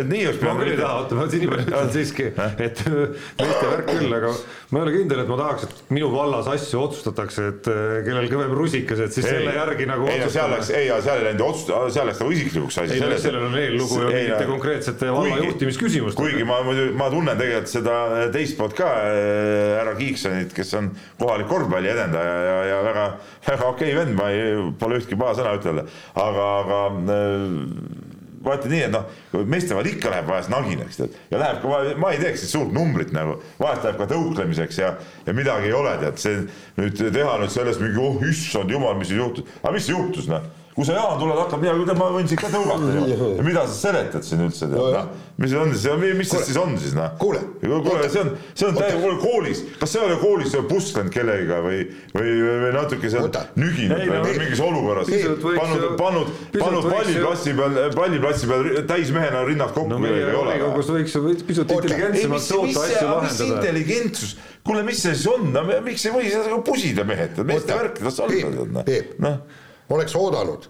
et nii oleks pidanud. ma küll ei taha, oota, ma siin nii palju ütlen siiski, et meeste värk küll, aga ma ei ole kindel, et ma tahaks, et minu vallas asju otsustatakse, et äh, kellel kõvem rusikas, et siis ei, selle järgi nagu. ei seal läks, ei, seal ei läinud otsustada, seal läks nagu isiklikuks asi. ei no sellel on eellugu ja mingite konkreetsete valla juhtimisküsimuste. kuigi ma muidu, ma tunnen tegelikult seda teist poolt ka, äh, härra Kiiksonit, kes on kohalik korvpalli edendaja ja, ja väga, väga okei vend, ma ei, pole ühtki paha sõna ütelda, aga, aga äh, vaata nii, et noh, meeste vahel ikka läheb vahest naginaks, tead, ja läheb ka, ma ei teeks suurt numbrit nagu, vahest läheb ka tõuklemiseks ja, ja midagi ei ole, tead, see nüüd teha nüüd sellest mingi, oh issand jumal, mis juhtus, aga mis juhtus, noh kui sa Jaan tuled, hakkad midagi, ma võin sind ka tõugata ju. ja mida sa seletad siin üldse, noh, mis on siis, mis see siis on siis noh? kuule, kuule, see on, see on täiega koolis, kas sa ei ole koolis pusklenud kellegiga või, või, või natuke seal nüginud või no, mingis olukorras, pannud, pannud, pannud palliplatsi peal, palliplatsi peal täismehena rinnad kokku no, kellegagi ei ole. volikogus võiks pisut intelligentsemalt toota asju lahendada. intelligentsus, kuule, mis see siis on, no miks ei või seda pusida mehed, meeste värk, las olla. noh oleks oodanud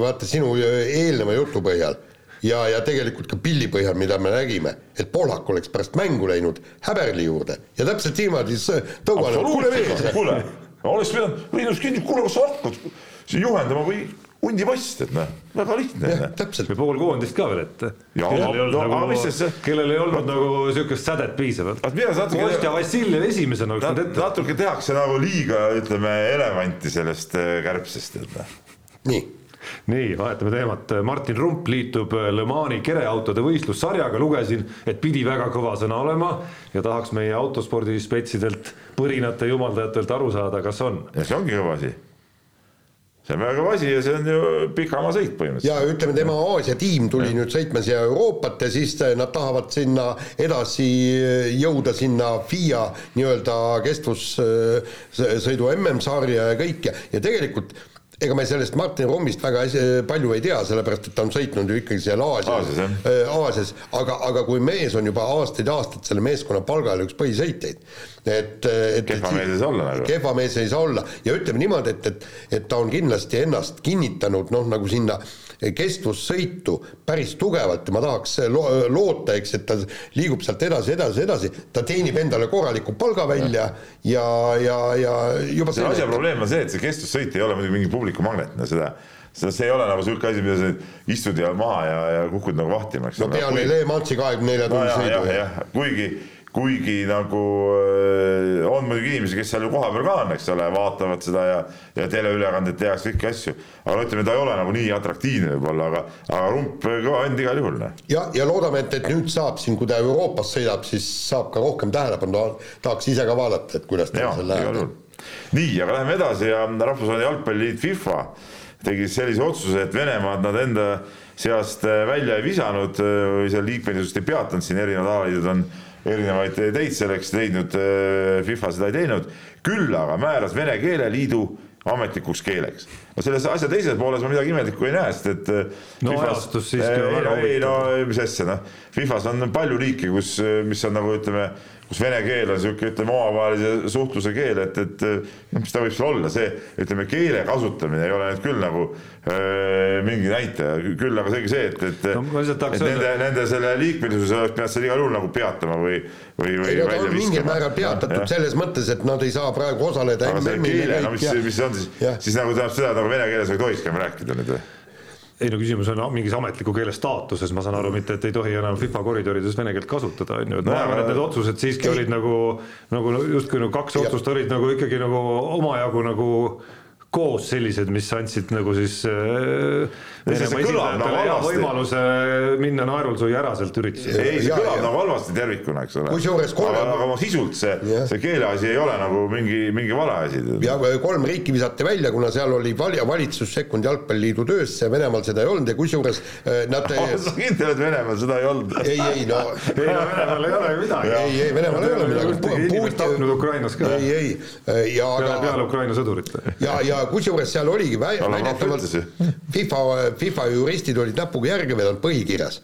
vaata sinu eelneva jutu põhjal ja, ja tegelikult ka pilli põhjal, mida me nägime, et Pohlak oleks pärast mängu läinud Häberli juurde. Ja täpselt niimoodi tõuganud, kuule mees. kuule, oleks pidanud, Riinus kinni, kuule, kas sa hakkad siin juhendama või hundiposs, et noh, väga lihtne. ja pool koondist ka veel ette. kellel ei olnud no, nagu, ei olnud nagu niisugust sädet piisavalt. Kostja Vassiljev esimesena oleks tulnud ette. natuke tehakse nagu liiga, ütleme, elevanti sellest äh, kärbsest, et noh. nii nii, vahetame teemat, Martin Rump liitub Le Mani kereautode võistlussarjaga, lugesin, et pidi väga kõva sõna olema ja tahaks meie autospordisspetsidelt, põrinate jumaldajatelt aru saada, kas on. ja see ongi kõva asi see on väga kõva asi ja see on ju pikamaa sõit põhimõtteliselt. ja ütleme, tema Aasia tiim tuli ja. nüüd sõitma siia Euroopat ja siis nad tahavad sinna edasi jõuda sinna FIA nii-öelda kestvussõidu MM-sarja ja kõik ja, ja tegelikult ega me sellest Martin Rommist väga palju ei tea, sellepärast et ta on sõitnud ju ikkagi seal Aasias, Aasias, aga, aga kui mees on juba aastaid-aastaid selle meeskonna palgal üks põhisõitjaid et, et kehva mees ei saa olla nagu. kehva mees ei saa olla. Ja ütleme niimoodi, et, et, et ta on kindlasti ennast kinnitanud noh, nagu sinna kestvussõitu päris tugevalt ja ma tahaks lo loota, eks, et ta liigub sealt edasi, edasi, edasi, ta teenib endale korraliku palga välja ja, ja, ja juba selle asja probleem on see, et see kestvussõit ei ole muidugi mingi publikumagnet, no seda seda, see ei ole nagu niisugune asi, mida sa istud ja maha ja, ja kukud nagu vahtima, eks. no peale Le Mansi kahekümne nelja tunni sõidu. jah, kuigi kuigi nagu äh, on muidugi inimesi, kes seal ju kohapeal ka on, eks ole, vaatavad seda ja, ja teleülekandeid tehakse kõiki asju. aga no ütleme, ta ei ole nagu nii atraktiivne võib-olla, aga, aga rump kõva vend igal juhul. noh. ja, ja loodame, et, et nüüd saab siin, kui ta Euroopas sõidab, siis saab ka rohkem tähelepanu, tahaks ise ka vaadata, et kuidas tal seal läheb. nii, aga läheme edasi ja Rahvusvaheline Jalgpalliliit FIFA tegi sellise otsuse, et Venemaad nad enda seast välja ei visanud või seal liikmelisust ei peatanud, siin erinevad alaliidud on erinevaid teid selleks leidnud, äh, FIFA seda ei teinud, küll aga määras Vene keeleliidu ametlikuks keeleks. no selles asja teises pooles ma midagi imelikku ei näe, sest et äh, no ajastus siiski on väga huvitav. ei no mis asja, noh, FIFA-s on palju riike, kus, mis on nagu ütleme, kus vene keel on niisugune, ütleme, omavahelise suhtluse keel, et, et noh, mis ta võib seal olla, see ütleme, keele kasutamine ei ole nüüd küll nagu öö, mingi näitaja, küll aga seegi see, et, et no,, et nende, nende selle liikmelisuse oleks pidanud seal igal juhul nagu peatama või, või, või ei no ta on mingil määral peatatud ja. selles mõttes, et nad ei saa praegu osaleda aga see keele, no mis, mis see on siis, siis nagu tähendab seda, et nagu vene keeles ei tohikski enam rääkida nüüd või? Ei no küsimus on mingis ametliku keele staatuses, ma saan aru, mitte et ei tohi enam FIFA koridorides vene keelt kasutada, on ju, et no, ma arvan, et need otsused siiski ei. olid nagu, nagu justkui nagu kaks otsust olid nagu ikkagi nagu omajagu nagu koos sellised, mis andsid nagu siis äh, Venemaa esindajatele hea võimaluse minna naerulsui ära sealt üritusele. ei, see kõlab nagu halvasti tervikuna, eks ole. kusjuures kolm aga, aga sisult see, see keeleasi ei ole nagu mingi, mingi vale asi. ja kolm riiki visati välja, kuna seal oli val-, valitsus sekkunud Jalgpalliliidu töösse, Venemaal seda ei olnud ja kusjuures äh, nad sa kindel, et Venemaal seda ei olnud? ei, ei no ei no Venemaal ei ole ju midagi. ei, ei Venemaal ei ole midagi. inimest tapnud Ukrainas ka. ei, ei. ja peale, peale Ukraina sõdurit. ja, ja kusjuures seal oligi väidetavalt FIFA FIFA juristid olid näpuga järge vedanud põhikirjas.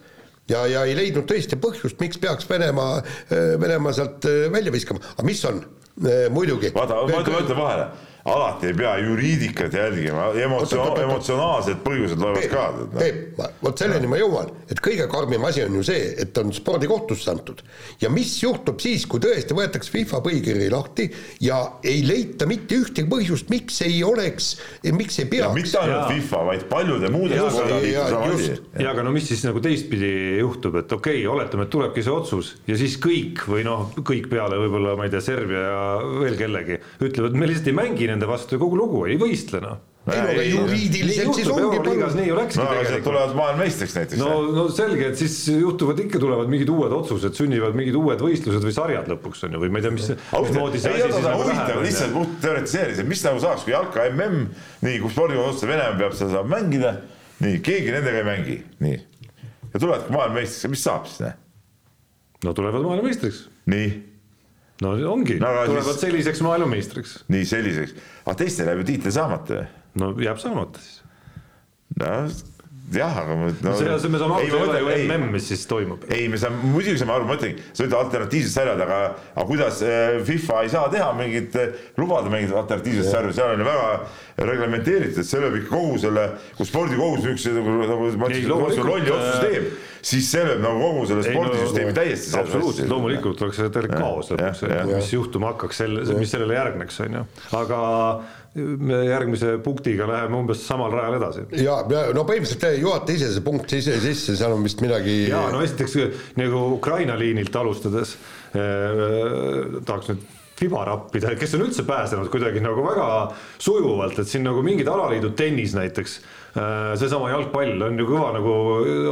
Ja, ja ei leidnud tõesti põhjust, miks peaks Venemaa, Venemaa sealt äh, välja viskama, aga mis on? Äh, muidugi. vaata, ma ütlen vahele alati ei pea juriidikat jälgima, emotsioon, emotsionaalsed põhjused loevad ka. Peep, vot selleni ma jõuan, et kõige karmim asi on ju see, et on spordikohtusse antud. Ja mis juhtub siis, kui tõesti võetakse FIFA põhikiri lahti ja ei leita mitte ühtegi põhjust, miks ei oleks, miks ei peaks. mitte ainult FIFA, vaid paljude muude ja aga no mis siis nagu teistpidi juhtub, et okei okay,, oletame, et tulebki see otsus ja siis kõik või noh, kõik peale võib-olla ma ei tea, Serbia ja veel kellegi ütlevad, me lihtsalt ei mängi nende vastu ja kogu lugu, ei võistle noh ei no aga juriidiliselt siis ongi Euroliigas nii ju läkski no, tegelikult. tulevad maailmameistriks näiteks. no, no selge, et siis juhtuvad ikka tulevad mingid uued otsused, sünnivad mingid uued võistlused või sarjad lõpuks on ju, või ma ei tea, mis. mismoodi see asi siis nagu läheb. lihtsalt puht teoretiseerides, mis nagu saaks, kui jalka MM, nii kui spordikohus otsustab, Venemaa peab seda saab mängida, nii keegi nendega ei mängi, nii. ja tulevadki maailmameistriks, mis saab siis? no tulevad maailmameistriks. nii no ongi no,, tulevad siis... selliseks maailmameistriks. nii selliseks, aga teistel jääb ju tiitel saamata ju. no jääb saamata siis. no jah, aga no, no see, me saame aru, see ei ole ju mm, mis siis toimub. ei, me saame, muidugi saame aru, ma ütlengi, sa ütled alternatiivsed sarjad, aga, aga kuidas äh, FIFA ei saa teha mingit, lubada mingit alternatiivset sarja, seal on ju väga reglementeeritud, see lööb ikka kogu selle, kui spordikohus niisuguse nagu, nagu ma ütlesin, lolli otsuse äh, teeb, siis see lööb nagu kogu selle spordisüsteemi no, täiesti absoluutselt, loomulikult oleks see kaos lõpuks, mis juhtuma hakkaks, selle, mis sellele järgneks, on ju, aga me järgmise punktiga läheme umbes samal rajal edasi. ja, ja no põhimõtteliselt juhata ise see punkt sisse sisse, seal on vist midagi. ja no esiteks nagu Ukraina liinilt alustades eh, tahaks nüüd Fiba rappida, kes on üldse pääsenud kuidagi nagu väga sujuvalt, et siin nagu mingid alaliidud, tennis näiteks seesama jalgpall on ju kõva nagu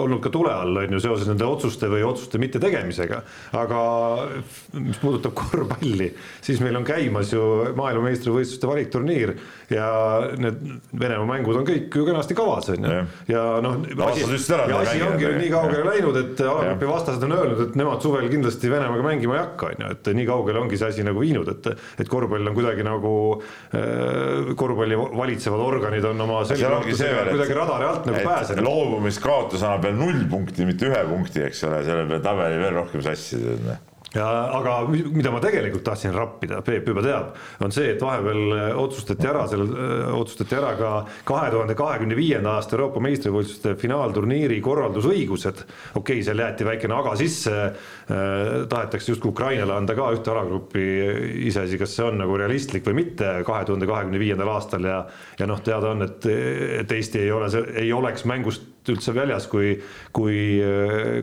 olnud ka tule all, on ju, seoses nende otsuste või otsuste mittetegemisega. aga mis puudutab korvpalli, siis meil on käimas ju maailmameistrivõistluste valikturniir ja need Venemaa mängud on kõik ju kenasti kavas, on ju. ja noh, asi, asi ongi nüüd nii kaugele läinud, et alagrupi vastased on öelnud, et nemad suvel kindlasti Venemaaga mängima ei hakka, on ju, et nii kaugele ongi see asi nagu viinud, et et korvpall on kuidagi nagu, äh, korvpalli valitsevad organid on oma selge kuidagi radari alt nagu pääsenud. loobumiskaotus annab veel null punkti, mitte ühe punkti, eks ole, selle peale tabeli veel rohkem sassi. Ja aga mida ma tegelikult tahtsin rappida, Peep juba teab, on see, et vahepeal äh, otsustati ära, seal äh, otsustati ära ka kahe tuhande kahekümne viienda aasta Euroopa meistrivõistluste finaalturniiri korraldusõigused. okei okay,, seal jäeti väikene aga sisse eh,, tahetakse justkui Ukrainale anda ka ühte alagruppi, iseasi, kas see on nagu realistlik või mitte kahe tuhande kahekümne viiendal aastal ja ja noh, teada on, et, et Eesti ei ole, ei oleks mängust üldse väljas, kui, kui,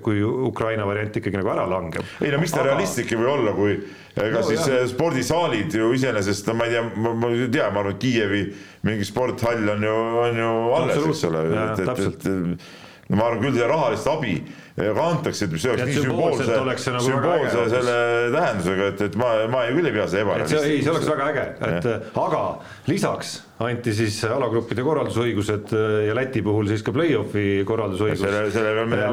kui Ukraina variant ikkagi nagu ära langeb. ei no mis ta Aga... realistlik ei või olla, kui ega no, siis jah. spordisaalid ju iseenesest, no ma ei tea, ma ei tea, ma arvan, et Kiievi mingi sporthall on ju, on ju alles, eks ole, et, et, et no ma arvan küll rahalist abi ka antakse, et mis oleks nii sümboolse, nagu sümboolse selle tähendusega, et, et ma, ma ei küll ei pea seda ebarealistlikuks. ei, see oleks väga äge, et ja. aga lisaks anti siis alagruppide korraldusõigused ja Läti puhul siis ka play-off'i korraldusõigus.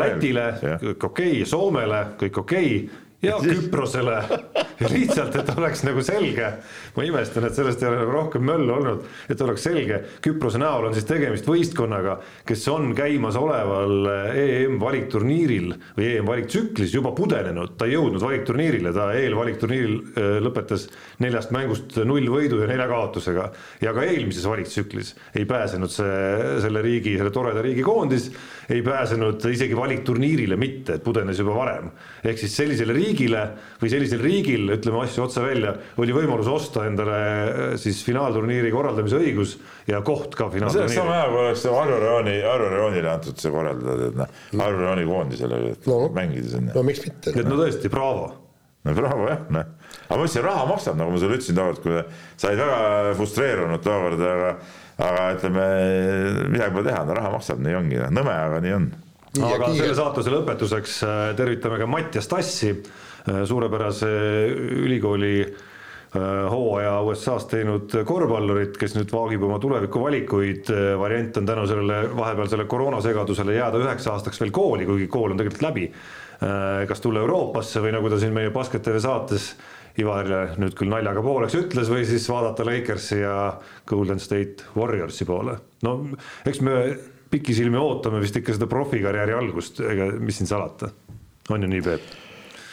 Lätile kõik okei okay,, Soomele kõik okei okay, ja Küprosele. Lihtsalt, et oleks nagu selge, ma imestan, et sellest ei ole nagu rohkem möllu olnud, et oleks selge, Küprose näol on siis tegemist võistkonnaga, kes on käimasoleval EM valikturniiril või EM valiktsüklis juba pudenenud, ta ei jõudnud valikturniirile, ta eelvalikturniiril äh, lõpetas neljast mängust null võidu ja nelja kaotusega. Ja ka eelmises valiktsüklis ei pääsenud see, selle riigi, selle toreda riigi koondis ei pääsenud isegi valikturniirile mitte, et pudenes juba varem. ehk siis sellisele riigile või sellisel riigil, ütleme asju otse välja, oli võimalus osta endale äh, siis finaalturniiri korraldamise õigus ja koht ka finaalturniiril. sama hea, kui oleks Arvo Reoni, Arvo Reonile antud see korraldada, tead noh, Arvo Reoni koondisele no, mängida sinna. no miks mitte. et no tõesti, braavo no bravo jah, noh. aga ma ütlesin, raha maksab, nagu ma sulle ütlesin tookord, kui sa olid väga frustreerunud tookord, aga aga ütleme, midagi pole teha, no raha maksab, nii ongi, noh. nõme, aga nii on. aga selle saatuse lõpetuseks äh, tervitame ka Mattias Tassi, äh, suurepärase ülikooli äh, hooaja USA-s teinud korvpallurit, kes nüüd vaagib oma tulevikuvalikuid, variant on tänu sellele vahepealsele koroonasegadusele jääda üheks aastaks veel kooli, kuigi kool on tegelikult läbi. kas tulla Euroopasse või nagu ta siin meie Basket TV saates Ivarile nüüd küll naljaga pooleks ütles või siis vaadata Lakersi ja Golden State Warriorsi poole. no eks me pikisilmi ootame vist ikka seda profikarjääri algust, ega mis siin salata, on ju nii, Peep?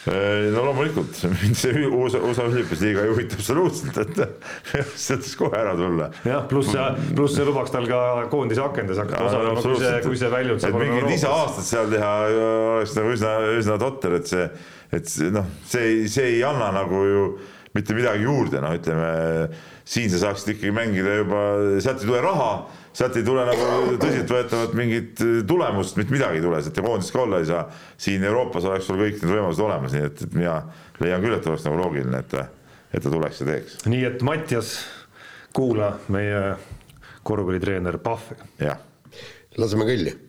No loomulikult, mind see USA, USA üliõpilasliiga ei huvita absoluutselt, et sealt kohe ära tulla. jah, pluss see, pluss see lubaks tal ka koondise akendes hakata osalema, kui see, kui see väljund saab olema Euroopas. lisaaastat seal teha oleks nagu üsna, üsna totter, et see et noh, see, see ei anna nagu ju mitte midagi juurde, noh, ütleme siin sa saaksid ikkagi mängida juba, sealt ei tule raha, sealt ei tule nagu tõsiseltvõetavat mingit tulemust, mitte midagi ei tule, sealt ja koondist ka olla ei saa. siin Euroopas oleks sul kõik need võimalused olemas, nii et, et mina leian küll, et oleks nagu loogiline, et, et ta tuleks ja teeks. nii et Mattias, kuula meie korvpallitreener Pahvi. jah. laseme kõlli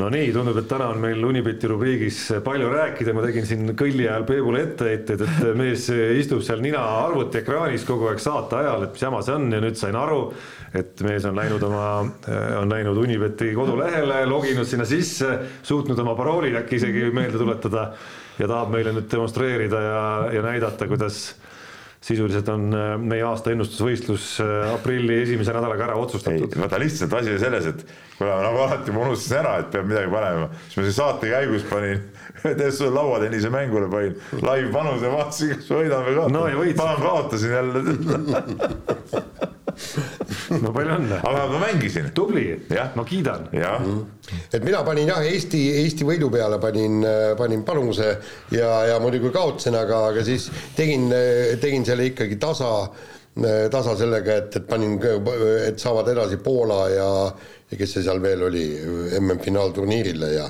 no nii, tundub, et täna on meil Unibeti rubriigis palju rääkida, ma tegin siin kõlli ajal Peebule etteheiteid, et mees istub seal nina arvutiekraanis kogu aeg saate ajal, et mis jama see on. Ja nüüd sain aru, et mees on läinud oma, on läinud Unibeti kodulehele, loginud sinna sisse, suutnud oma paroolid äkki isegi meelde tuletada ja tahab meile nüüd demonstreerida ja, ja näidata, kuidas sisuliselt on äh, meie aasta ennustusvõistlus äh, aprilli esimese nädalaga ära otsustatud. vaata lihtsalt asi on selles, et kuna nagu alati ma unustasin ära, et peab midagi panema, siis ma siin saate käigus panin täitsa lauatennise mängule panin live panuse, vaatasin, kas võidan või kaotan no,. panen kaotasin jälle no palju õnne. aga ma mängisin. tubli, ma kiidan. et mina panin jah, Eesti, Eesti võidu peale panin, panin panuse ja, ja muidugi kaotasin, aga, aga siis tegin, tegin selle ikkagi tasa, tasa sellega, et, et panin, et saavad edasi Poola ja ja kes see seal veel oli, MM-finaalturniirile ja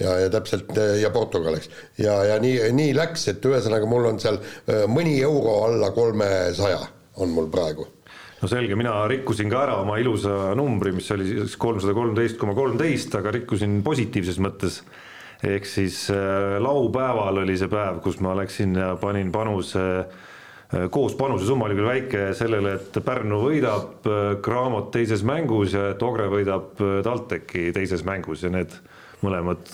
ja, ja täpselt ja Portugaliks. ja, ja nii, nii läks, et ühesõnaga mul on seal mõni euro alla kolmesaja on mul praegu no selge, mina rikkusin ka ära oma ilusa numbri, mis oli siis kolmsada kolmteist koma kolmteist, aga rikkusin positiivses mõttes. ehk siis äh, laupäeval oli see päev, kus ma läksin ja panin panuse äh, koos panuse summa oli küll väike sellele, et Pärnu võidab Cramot äh, teises mängus ja et Ogre võidab TalTechi teises mängus ja need mõlemad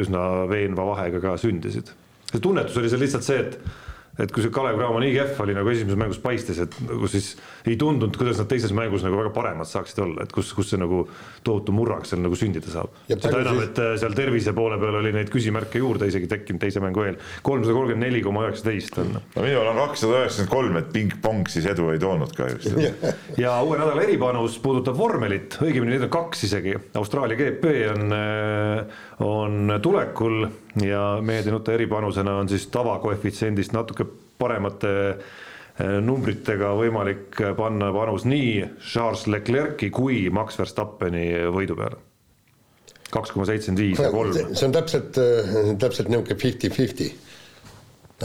üsna veenva vahega ka sündisid see tunnetus oli seal lihtsalt see, et et kui see Kalev Cramo nii kehv oli nagu esimeses mängus paistis, et nagu siis ei tundunud, kuidas nad teises mängus nagu väga paremad saaksid olla, et kus, kus see nagu tohutu murrang seal nagu sündida saab. seda enam, et äh, seal tervise poole peal oli neid küsimärke juurde isegi tekkinud teise mängu eel. kolmsada kolmkümmend neli koma üheksateist on. no minul on kakssada üheksakümmend kolm, et ping-pong siis edu ei toonud kahjuks ja uue nädala eripanus puudutab vormelit, õigemini neid on kaks isegi, Austraalia GP on, äh, on tulekul ja mehed ei nuta eripanusena on siis tavakoefitsiendist natuke paremate eh, numbritega võimalik panna panus nii Charles Leclerc'i kui Max Verstappeni võidu peale. kaks koma seitsekümmend viis ja kolm. see on täpselt, äh, täpselt niisugune fifty-fifty.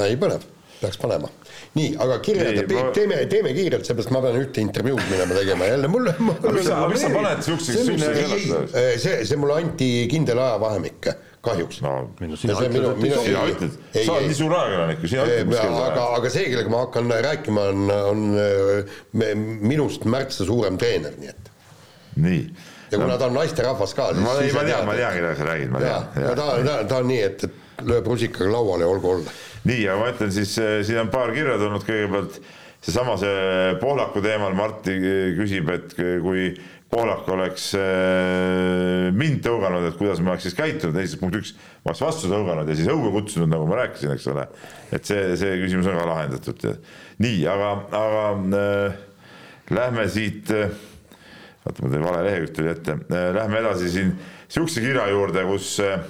ei põnev, peaks panema. nii, aga kirjeldab, teeme, teeme kiirelt, seepärast ma pean ühte intervjuud minema tegema jälle mulle. mis sa, mis sa paned siukseks, siukseks? see, see mulle anti kindel ajavahemik kahjuks. no minu, sina ütled, ei sobi. sina ütled, sa oled nii suur ajakirjanik ju, sina ütled, mis kell aga, aga see, kellega ma hakkan rääkima, on, on minust märksa suurem treener, nii et. nii. ja kuna no. ta on naisterahvas ka. ma, ei, ma tean, ma tean, kellega sa räägid, ma tean. ta, ta, ta on nii, et, et lööb rusikaga lauale ja olgu olla. nii, ja ma ütlen siis, eh, siin on paar kirja tulnud, kõigepealt seesama see Pohlaku teemal, Martti küsib, et kui Poolak oleks äh, mind tõuganud, et kuidas ma oleks siis käitunud, esiteks punkt üks, ma oleks vastu tõuganud ja siis õue kutsunud, nagu ma rääkisin, eks ole. et see, see küsimus on ka lahendatud. nii, aga, aga äh, lähme siit äh,, vaata, ma teen vale lehekülg tuli ette äh,, lähme edasi siin sihukese kirja juurde, kus äh,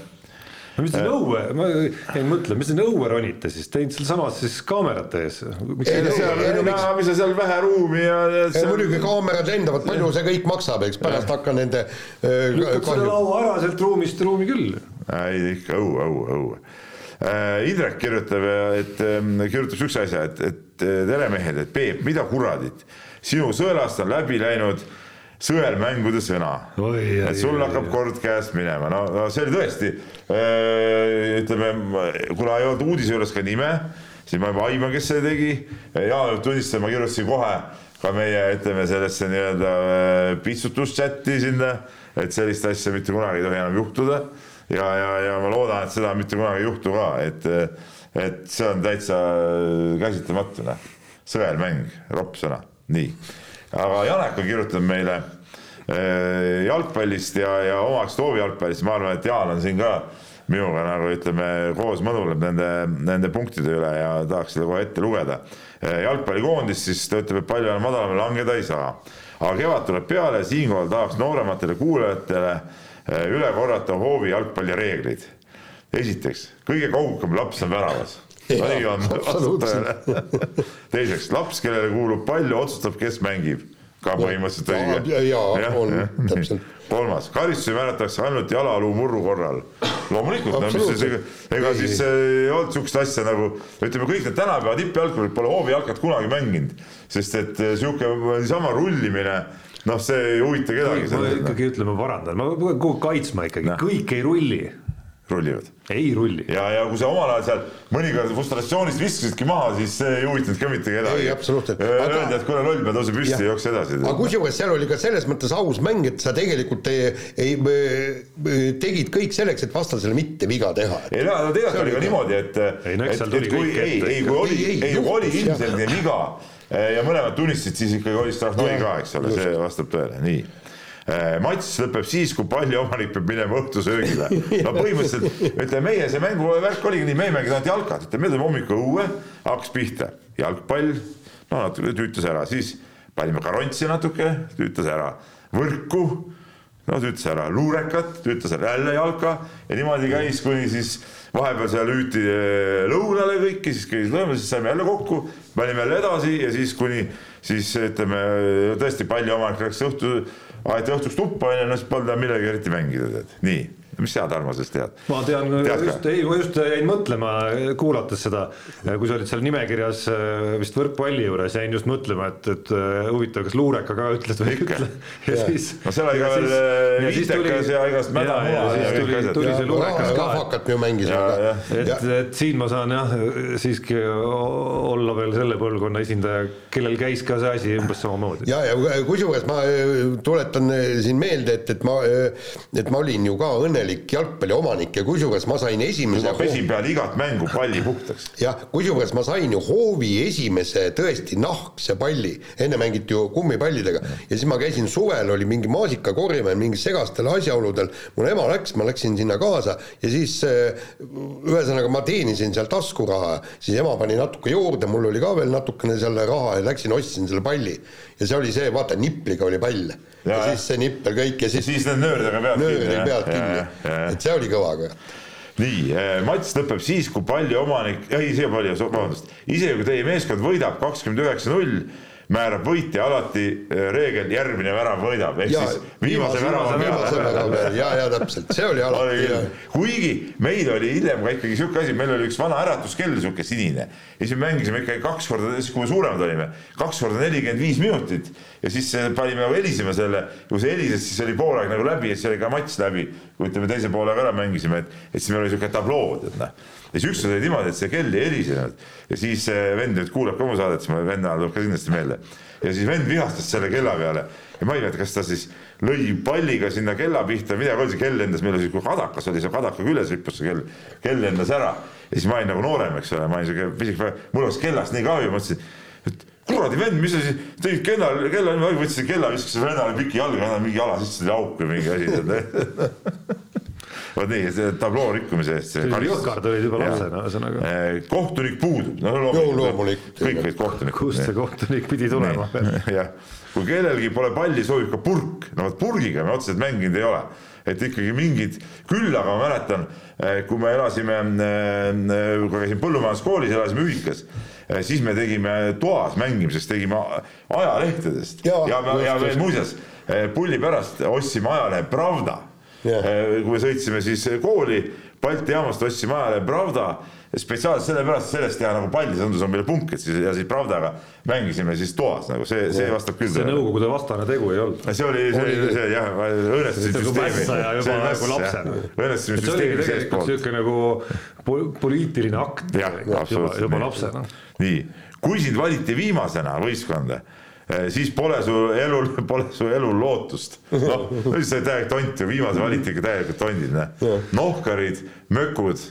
mis te äh. õue, ma jäin mõtlema, mis te õue ronite siis, teinud sealsamas siis kaamerate ees? mis sa seal vähe ruumi ja, ja see... muidugi kaamerad lendavad, palju see kõik maksab, eks pärast hakka nende äh, lükkad selle laua ära sealt ruumist ruumi küll. ei ikka õue, õue, õue. Äh, Indrek kirjutab, et ähm, kirjutab siukse asja, et, et tere mehed, et Peep, mida kuradit, sinu sõelast on läbi läinud sõelmängude sõna. et sul hakkab kord käest minema, no, no see oli tõesti, äh, ütleme, kuna ei olnud uudise juures ka nime, siis ma juba aiman, kes selle tegi. Jaan võib tunnistada, ma kirjutasin kohe ka meie, ütleme sellesse nii-öelda äh, pitsutuschati sinna, et sellist asja mitte kunagi ei tohi enam juhtuda. ja, ja, ja ma loodan, et seda mitte kunagi ei juhtu ka, et, et see on täitsa käsitlematu, noh. sõelmäng, ropp sõna, nii aga Janek on kirjutanud meile jalgpallist ja, ja omaks hoovijalgpallist, ma arvan, et Jaan on siin ka minuga nagu ütleme koos mõnuleb nende, nende punktide üle ja tahaks selle kohe ette lugeda. Eh, jalgpallikoondis siis ta ütleb, et palju enam madalamale langeda ei saa. aga kevad tuleb peale, siinkohal tahaks noorematele kuulajatele eh, üle korrata hoovi jalgpalli reeglid. esiteks, kõige kaugem laps on väravas tõele. teiseks, laps, kellele kuulub pall, otsustab, kes mängib. Ka põhimõtteliselt õige. jaa, on, täpselt. kolmas, karistusi määratakse ainult jalaluu murru korral. loomulikult, no mis see, ega ei, siis ei olnud sihukest asja nagu, ütleme, kõik need tänapäeva tippjalgpallurid pole hoovijalkat kunagi mänginud, sest et eh, sihuke niisama rullimine noh, see ei huvita kedagi. ma ikkagi ütlen, ma parandan, ma pean kogu aeg kaitsma ikkagi, kõik ei rulli rullivad. ei rulli. ja, ja kui sa omal ajal seal mõnikord frustratsioonist viskasidki maha, siis see ei huvitanud ka mitte kedagi. ei, absoluutselt. Öeldi et kuule, loll, me tõuse püsti ja jookse edasi. aga kusjuures seal oli ka selles mõttes aus mäng, et sa tegelikult ei, ei, tegid kõik selleks, et vastasele mitte viga teha. ei no tegelikult oli ka niimoodi, et, et, et kui, ei, ei, kui oli, ei, kui oli ilmselge viga ja mõlemad tunnistasid, siis ikkagi oli strahvnoi ka, eks ole, see vastab tõele, nii matš lõpeb siis, kui palliomanik peab minema õhtusöögile. no põhimõtteliselt ütleme, meie see mänguvärk oligi nii, me ei mänginud ainult jalkat, ütleme, me tulime hommikul õue, hakkas pihta. Jalgpall, no natuke tüütas ära, siis panime karontsi natuke, tüütas ära. Võrku no tüütas ära. Luurekat, tüütas ära. Jälle jalka. Ja niimoodi käis, kuni siis vahepeal seal hüüti äh, lõunale kõiki, siis käis lõuna, siis saime jälle kokku, panime jälle edasi ja siis kuni siis ütleme tõesti palliomanik läks õhtu aeti õhtuks tuppa onju, no siis polnud enam millegagi eriti mängida, tead, nii mis sina, Tarmo, sellest tead? ma tean, just, ei, ma just jäin mõtlema, kuulates seda, kui sa olid seal nimekirjas äh, vist võrkpalli juures, jäin just mõtlema, et, et äh, huvitav, kas luureka ka ütled või ei ütle. ja siis. no seal oli ka veel viitekas ja igast mädamuna ja, ja, ja kõik asjad. tuli see luurekas ka. rahvakat ju mängisime. et, et siin ma saan jah, siiski olla veel selle põlvkonna esindaja, kellel käis ka see asi umbes samamoodi. ja, ja kusjuures ma äh, tuletan siin meelde, et, et ma, et ma olin ju ka õnnelik õnnelik jalgpalliomanik ja kusjuures ma sain esimese ma pesin peale igat mängu palli puhtaks. jah, kusjuures ma sain ju hoovi esimese tõesti nahkse palli, enne mängiti ju kummipallidega. Ja siis ma käisin suvel, oli mingi maasikakorjamine mingil segastel asjaoludel, mul ema läks, ma läksin sinna kaasa ja siis äh, ühesõnaga ma teenisin seal taskuraha, siis ema pani natuke juurde, mul oli ka veel natukene seal raha ja läksin ostsin selle palli. ja see oli see, vaata nipliga oli pall ja, Ja, siis see nippel kõik ja siis, siis need nööridega pealt nööri kinni ja, ja., et see oli kõva kurat. nii, matš lõpeb siis, kui palli omanik, ei see palju, vabandust, isegi kui teie meeskond võidab kakskümmend üheksa null, määrab võitja alati eh, reegel järgmine värav võidab, ehk ja siis viimase värava peale. peal ja, ja täpselt, see oli alati kuigi meil oli hiljem ka ikkagi sihuke asi, meil oli üks vana äratuskell, sihuke sinine. ja siis me mängisime ikkagi kaks korda, siis kui me suuremad olime, kaks korda nelikümmend viis minutit ja siis panime helisema selle, kui see helises, siis oli poolaeg nagu läbi ja siis oli ka matš läbi. kui ütleme teise poolega ära mängisime, et, et siis meil oli sihuke tabloo, tead noh. Ja siis ükskord oli niimoodi, et see kell ei helisenud. Ja siis vend nüüd kuulab ka mu saadet, siis ma vennale tuleb ka kindlasti meelde. ja siis vend vihastas selle kella peale. Ja ma ei mäleta, kas ta siis lõi palliga sinna kella pihta, midagi oli, see kell lendas, meil oli sihuke kadakas oli seal kadaka küljes ripus see kell, kell lendas ära. Ja siis ma olin nagu noorem, eks ole, ma olin sihuke pisik, mul oleks kellast nii kahju, ma mõtlesin, et kuradi vend, mis sa siis tegid kella, kella niimoodi, võtsid kella, viskasid vennale piki jalga, mingi jala sisse tuli auk või mingi asi. vot nii, see tabloo rikkumise eest. jõhkard olid juba lapsena, ühesõnaga. kohtunik puudub, no loomulikult. kõik olid kohtunikud. kust see kohtunik pidi tulema? jah, kui kellelgi pole palli, sobib ka purk, no vot purgiga me otseselt mänginud ei ole, et ikkagi mingid, küll aga ma mäletan, kui me elasime, kui käisin põllumajanduskoolis, elasime ühikas, siis me tegime toas mängimiseks, tegime ajalehtedest. Ja, ja, ja veel muuseas pulli pärast ostsime ajalehe Pravda. Jah. kui me sõitsime siis kooli Balti jaamast ostsime ajalehe Pravda spetsiaalselt sellepärast, sellest teha nagu palli, see tundus on meile punk, et siis ja siis Pravdaga mängisime siis toas nagu see, see vastab küll see. Nõukogude vastane tegu ei olnud. see oli, see oli see jah, See oli nagu juba See nagu oligi süsteemi seestpoolt. siuke nagu po- poliitiline akt. jah, absoluutselt. juba lapsena. nii, kui sind valiti viimasena võistkonda, siis pole su elul, pole su elul lootust. noh, sa oled täielik tont ju, viimase valiti ikka täielikult tondid, noh. nohkarid, mökud,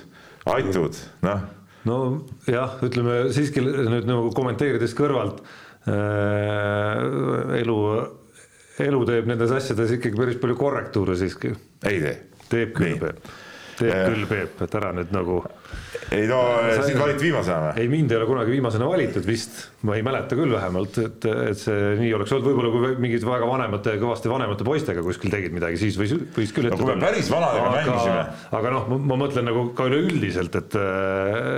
aitud, noh nojah, ütleme siiski nüüd nagu kommenteerides kõrvalt äh, elu, elu teeb nendes asjades ikkagi päris palju korrektuure siiski. ei tee. teeb küll Nii. Teeb Äh. küll Peep, et ära nüüd nagu ei no sind valiti viimasena või? ei, mind ei ole kunagi viimasena valitud vist, ma ei mäleta küll vähemalt, et, et see nii oleks olnud, võib-olla kui mingid väga vanemate, kõvasti vanemate poistega kuskil tegid midagi, siis võis, võis küll No kui me päris vanadega mängisime. aga noh, ma mõtlen nagu ka üleüldiselt, et,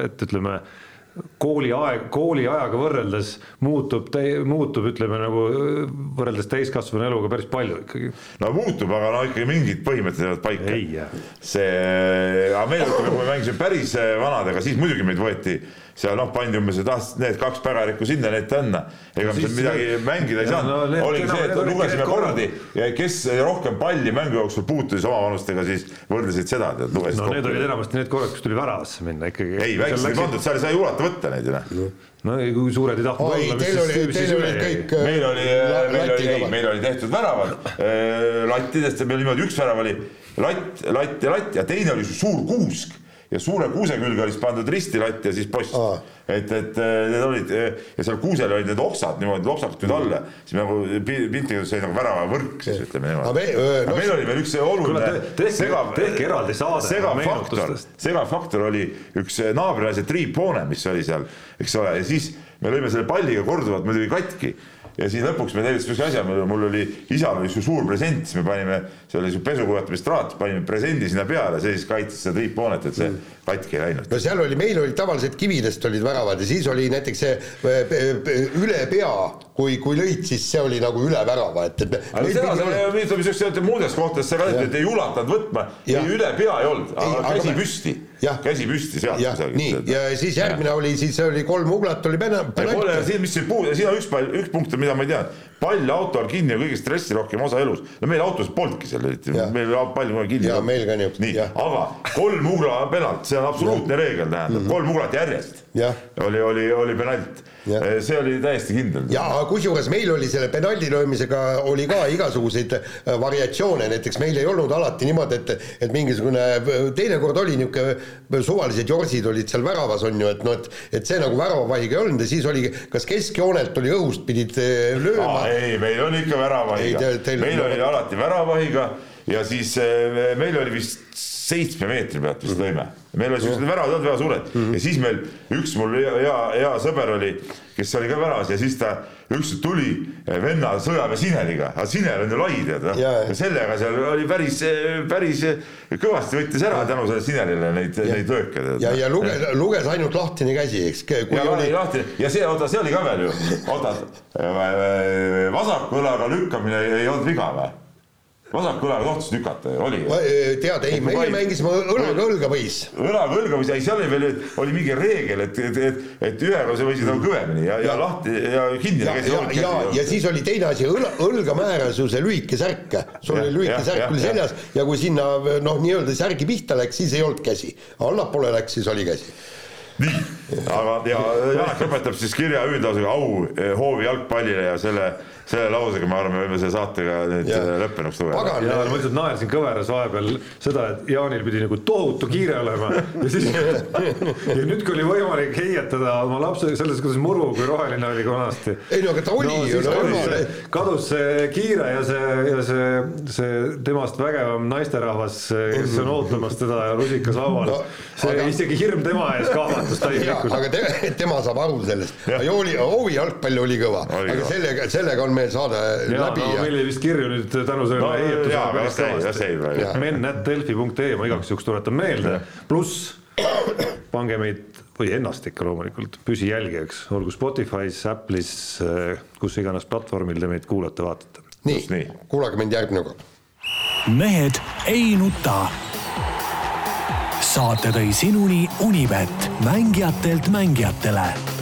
et ütleme kooliaeg, kooliajaga võrreldes muutub, muutub, ütleme nagu võrreldes täiskasvanu eluga päris palju ikkagi. no muutub, aga no ikkagi mingid põhimõtted jäävad paika. see, aga meil, ütleme, kui me mängisime päris vanadega, siis muidugi meid võeti seal noh, pandi umbes, et ah, need kaks pägarikku sinna, need tänna. ega me seal midagi mängida ei Ja saanud no oligi see, et lugesime kordi, kes rohkem palli mängu jooksul puutus omavanustega, siis võrdlesid seda, tead, lugesid no need olid kokku. enamasti need korrad, kus tuli väravasse minna ikkagi. ei, väikesed ei pandud, seal ei saa ju ulata võtta neid ju noh. no ei, kui suured ei tahtnud oi, olla, teil oli, teil olid kõik äh, meil oli, meil oli, ei, meil oli tehtud väravad äh, lattidest ja meil niimoodi üks värav oli latt, latt ja latt ja teine oli suur kuusk ja suure kuuse külge oli siis pandud ristilatt ja siis post. Aa. et, et äh, need olid äh, ja seal kuusel olid need oksad niimoodi loksakud nüüd alla, siis nagu pi- piltlikult see oli nagu väravavõrk siis ütleme Aga niimoodi. me- öö,. no- meil oli veel üks oluline Kuule, te- tehke- tehke eraldi saade segav faktor. segav faktor oli üks naabrilaise triiphoone, mis oli seal, eks ole, ja siis me lõime selle palliga korduvalt muidugi katki ja siis lõpuks me tegime sihukese asja, mul oli, isal oli su suur present, siis me panime, see oli su pesukujutamistraat, panime presendi sinna peale, see siis kaitses seda triiphoonet, et see katki ei läinud. no seal oli, meil olid tavaliselt kividest olid väravad ja siis oli näiteks see äh, pe- üle pea, kui, kui lõid, siis see oli nagu üle värava, et, et aga seda, see ütleme siukse muudes kohtades sa ütled, et ei ulatanud võtma, ei üle pea ei olnud, aga aga käsi me- püsti. Käsi püsti sealt jah, nii, ja siis järgmine oli, siis oli kolm uglat oli pena- penalt. siin, mis see puu, siin on üks pall, üks punkt, mida ma ei tea. pall auto all kinni on kõige stressirohkem osa elus. no meil autos polnudki seal eriti, meil oli pall kohe kinni. Jaa, meil ka niisugust, nii, aga kolm ugla penalt, see on absoluutne reegel, tähendab. Kolm uglat järjest. Oli, oli, oli penalt. see oli täiesti kindel. ja kusjuures meil oli selle penaldi löömisega oli ka igasuguseid äh, variatsioone, näiteks meil ei olnud alati niimoodi, et, et mingisugune, teinekord oli niisugune, suvalised jorsid olid seal väravas, on ju, et noh, et et see nagu väravavahiga ei olnud ja siis oli, kas keskjoonelt oli õhust pidid lööma? ei, meil oli ikka väravavahiga, meil oli alati väravavahiga ja siis äh, meil oli vist seitsme meetri pealt vist lõime. meil olid siuksed väravad olnud väga suured mm -hmm. ja siis meil üks mul hea, hea sõber oli, kes oli ka väravas ja siis ta ükskord tuli eh, venna sõjaväesineliga, aga sinel on ju lai tead noh ja, sellega seal oli päris, päris kõvasti võttis ära tänu sellele sinelile neid, neid lööke. ja, ja luges, luges ainult lahtine käsi, eks. ja oli lahtine ja see, oota, see oli ka veel ju, oota, vasaku õlaga lükkamine ei olnud viga või? Vasaku õlaga tohtis lükata ju, oli ju. tead, ei, meie mängisime õlaga õlga võis. õlaga õlga võis, ei seal oli veel, oli mingi reegel, et, et, et, et ühega sa võisid nagu kõvemini ja, ja lahti ja kinni ja, ja, ja, ja siis oli teine asi, õla, õlga määras ju see lühike särk, sul oli lühike särk oli seljas ja kui sinna noh, nii-öelda särgi pihta läks, siis ei olnud käsi, allapoole läks, siis oli käsi nii, aga ja Janek lõpetab siis kirja hüüdlausega au eh, hoovi jalgpallile ja selle selle lausega ma arvan, me võime selle saatega nüüd ja. Äh, lõppenuks lugeda. ja ma lihtsalt naersin kõveras vahepeal seda, et Jaanil pidi nagu tohutu kiire olema ja siis ja nüüd, kui oli võimalik heietada oma lapse selles, kuidas muru, kui roheline oli vanasti. ei no aga ta oli no, ju. Kadus, kadus see kiire ja see, ja see, see temast vägevam naisterahvas, kes on ootamas teda rusikas laual no,. see aga... isegi hirm tema ees kahvatus täielikult. aga te, tema saab aru sellest. Hoovi jalgpall oli kõva, aga sellega, sellega on meil saade ja, läbi. No, meil oli vist kirju nüüd tänu sellele no, heietusele päris kõvasti. men.delfi.ee ma igaks juhuks tuletan meelde, pluss pange meid või ennast ikka loomulikult püsijälgijaks, olgu Spotify's, Apple'is, eh, kus iganes platvormil te meid kuulate-vaatate. nii, nii., kuulake mind järgmine kord. mehed ei nuta. saate tõi sinuni Unibet, mängijatelt mängijatele